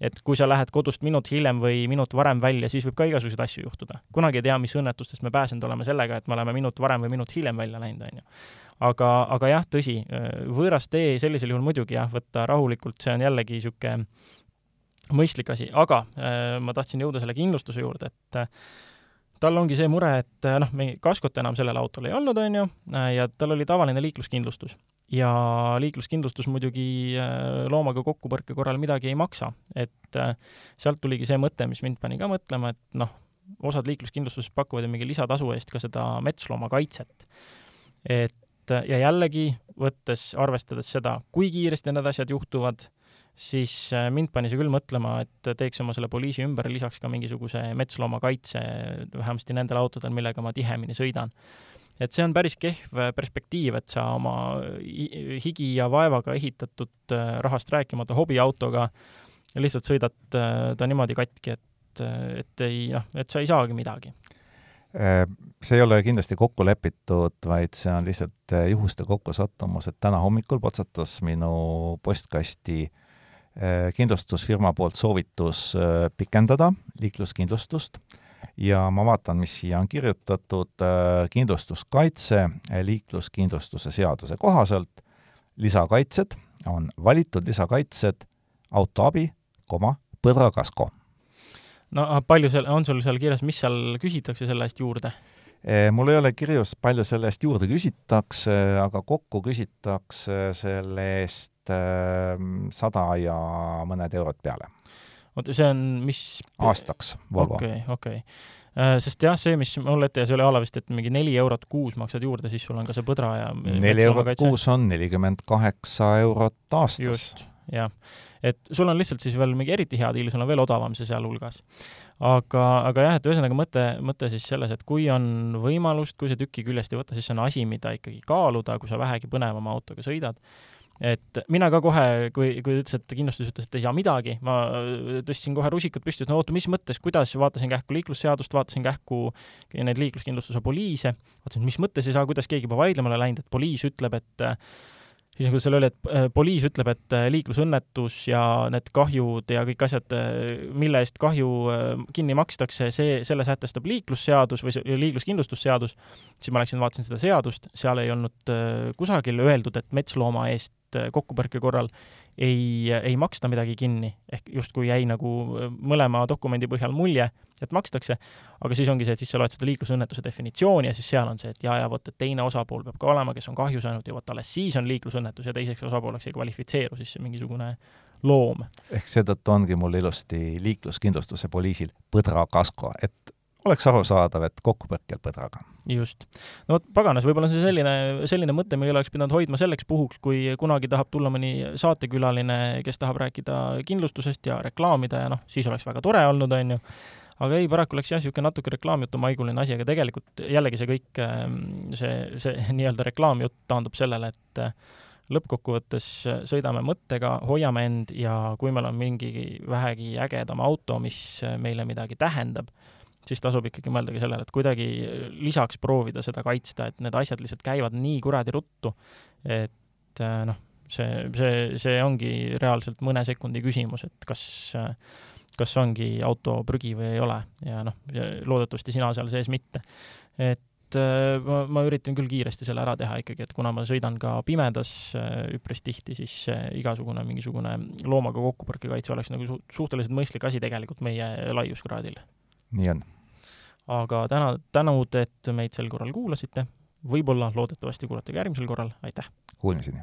et kui sa lähed kodust minut hiljem või minut varem välja, siis võib ka igasuguseid asju juhtuda. kunagi ei tea, mis õnnetustest me pääsenud oleme sellega, et me oleme minut varem või minut hiljem välja läinud, on ju aga, aga jah, tõsi, võõras tee sellisel juhul muidugi jah, võtta rahulikult, see on jällegi niisugune mõistlik asi, aga äh, ma tahtsin jõuda selle kindlustuse juurde, et äh, tal ongi see mure, et noh, kaskot enam sellel autol ei olnud, on ju, ja tal oli tavaline liikluskindlustus. Ja liikluskindlustus muidugi loomaga kokkupõrke korral midagi ei maksa, et sealt tuligi see mõte, mis mind pani ka mõtlema, et noh, osad liikluskindlustused pakuvad ju mingi lisatasu eest ka seda metsloomakaitset. et ja jällegi, võttes, arvestades seda, kui kiiresti need asjad juhtuvad, siis äh, mind pani see küll mõtlema, et teeks oma selle poliisi ümber lisaks ka mingisuguse metsloomakaitse, vähemasti nendel autodel, millega ma tihemini sõidan. et see on päris kehv perspektiiv, et sa oma higi ja vaevaga ehitatud äh, rahast rääkimata hobiautoga lihtsalt sõidad äh, ta niimoodi katki, et et, et ei noh, et sa ei saagi midagi. Äh, see ei ole kindlasti kokku lepitud, vaid see on lihtsalt äh, juhuste kokkusattumus, et täna hommikul potsatas minu postkasti äh, kindlustusfirma poolt soovitus pikendada liikluskindlustust. Ja ma vaatan, mis siia on kirjutatud, kindlustuskaitse liikluskindlustuse seaduse kohaselt, lisakaitsed on valitud lisakaitsed autoabi, koma, põdrakasko no palju seal, on sul seal kirjas, mis seal küsitakse selle eest juurde? mul ei ole kirjus, palju selle eest juurde küsitakse, aga kokku küsitakse selle eest ehm, sada ja mõned eurod peale. oota, see on mis? aastaks, Volvo. okei okay,, okei okay. Äh, sest jah, see, mis mul ette jäi, see oli ala vist, et mingi neli eurot kuus maksad juurde, siis sul on ka see põdra ja neli eurot kuus on nelikümmend kaheksa eurot aastas. just, jah. Et sul on lihtsalt siis veel mingi eriti hea diil, sul on veel odavam see sealhulgas. aga, aga jah, et ühesõnaga mõte, mõte siis selles, et kui on võimalust, kui see tüki küljest ei võta, siis see on asi, mida ikkagi kaaluda, kui sa vähegi põnevama autoga sõidad. Et mina ka kohe, kui, kui ütles, et kindlustus ütles, et ei saa midagi, ma tõstsin kohe rusikad püsti, et no oota, mis mõttes, kuidas, vaatasin kähku liiklusseadust, vaatasin kähku neid liikluskindlustuse poliise, vaatasin, mis mõttes ei saa, kuidas keegi juba vaidlemale läinud, et poliis ütleb, et siis nagu seal oli, et äh, poliis ütleb, et äh, liiklusõnnetus ja need kahjud ja kõik asjad, äh, mille eest kahju kinni makstakse, see, selle sätestab liiklusseadus või liikluskindlustusseadus, siis ma läksin, vaatasin seda seadust, seal ei olnud kusagil öeldud, et metslooma eest kokkupõrke korral ei, ei maksta midagi kinni, ehk justkui jäi nagu mõlema dokumendi põhjal mulje, et makstakse, aga siis ongi see, et siis sa loed seda liiklusõnnetuse definitsiooni ja siis seal on see, et jaa, ja vot, et teine osapool peab ka olema, kes on kahju saanud ja vot alles siis on liiklusõnnetus ja teiseks osapooleks ei kvalifitseeru siis mingisugune loom. ehk seetõttu ongi mul ilusti liikluskindlustuse poliisil põdrakasko, et oleks arusaadav, et kokkupõrkel põdraga. just. no vot, paganas, võib-olla see selline, selline mõte, mille oleks pidanud hoidma selleks puhuks, kui kunagi tahab tulla mõni saatekülaline, kes tahab rääkida kindlustusest ja reklaamida ja noh, siis oleks väga tore olnud, on ju, aga ei, paraku läks jah, niisugune natuke reklaamjutumaiguline asi, aga tegelikult jällegi see kõik, ähm, see, see [LAUGHS] nii-öelda reklaamjutt taandub sellele, et äh, lõppkokkuvõttes sõidame mõttega, hoiame end ja kui meil on mingi vähegi ägedam auto, mis meile midagi tähendab, siis tasub ikkagi mõeldagi sellele, et kuidagi lisaks proovida seda kaitsta, et need asjad lihtsalt käivad nii kuradi ruttu, et äh, noh, see, see, see ongi reaalselt mõne sekundi küsimus, et kas, kas ongi auto prügi või ei ole ja noh, loodetavasti sina seal sees mitte. et äh, ma, ma üritan küll kiiresti selle ära teha ikkagi, et kuna ma sõidan ka pimedas äh, üpris tihti, siis igasugune mingisugune loomaga kokkupõrkekaitse oleks nagu su suhteliselt mõistlik asi tegelikult meie laiuskraadil. nii on aga täna, tänud, et meid sel korral kuulasite. võib-olla, loodetavasti kuulate ka järgmisel korral, aitäh! Kuulmiseni!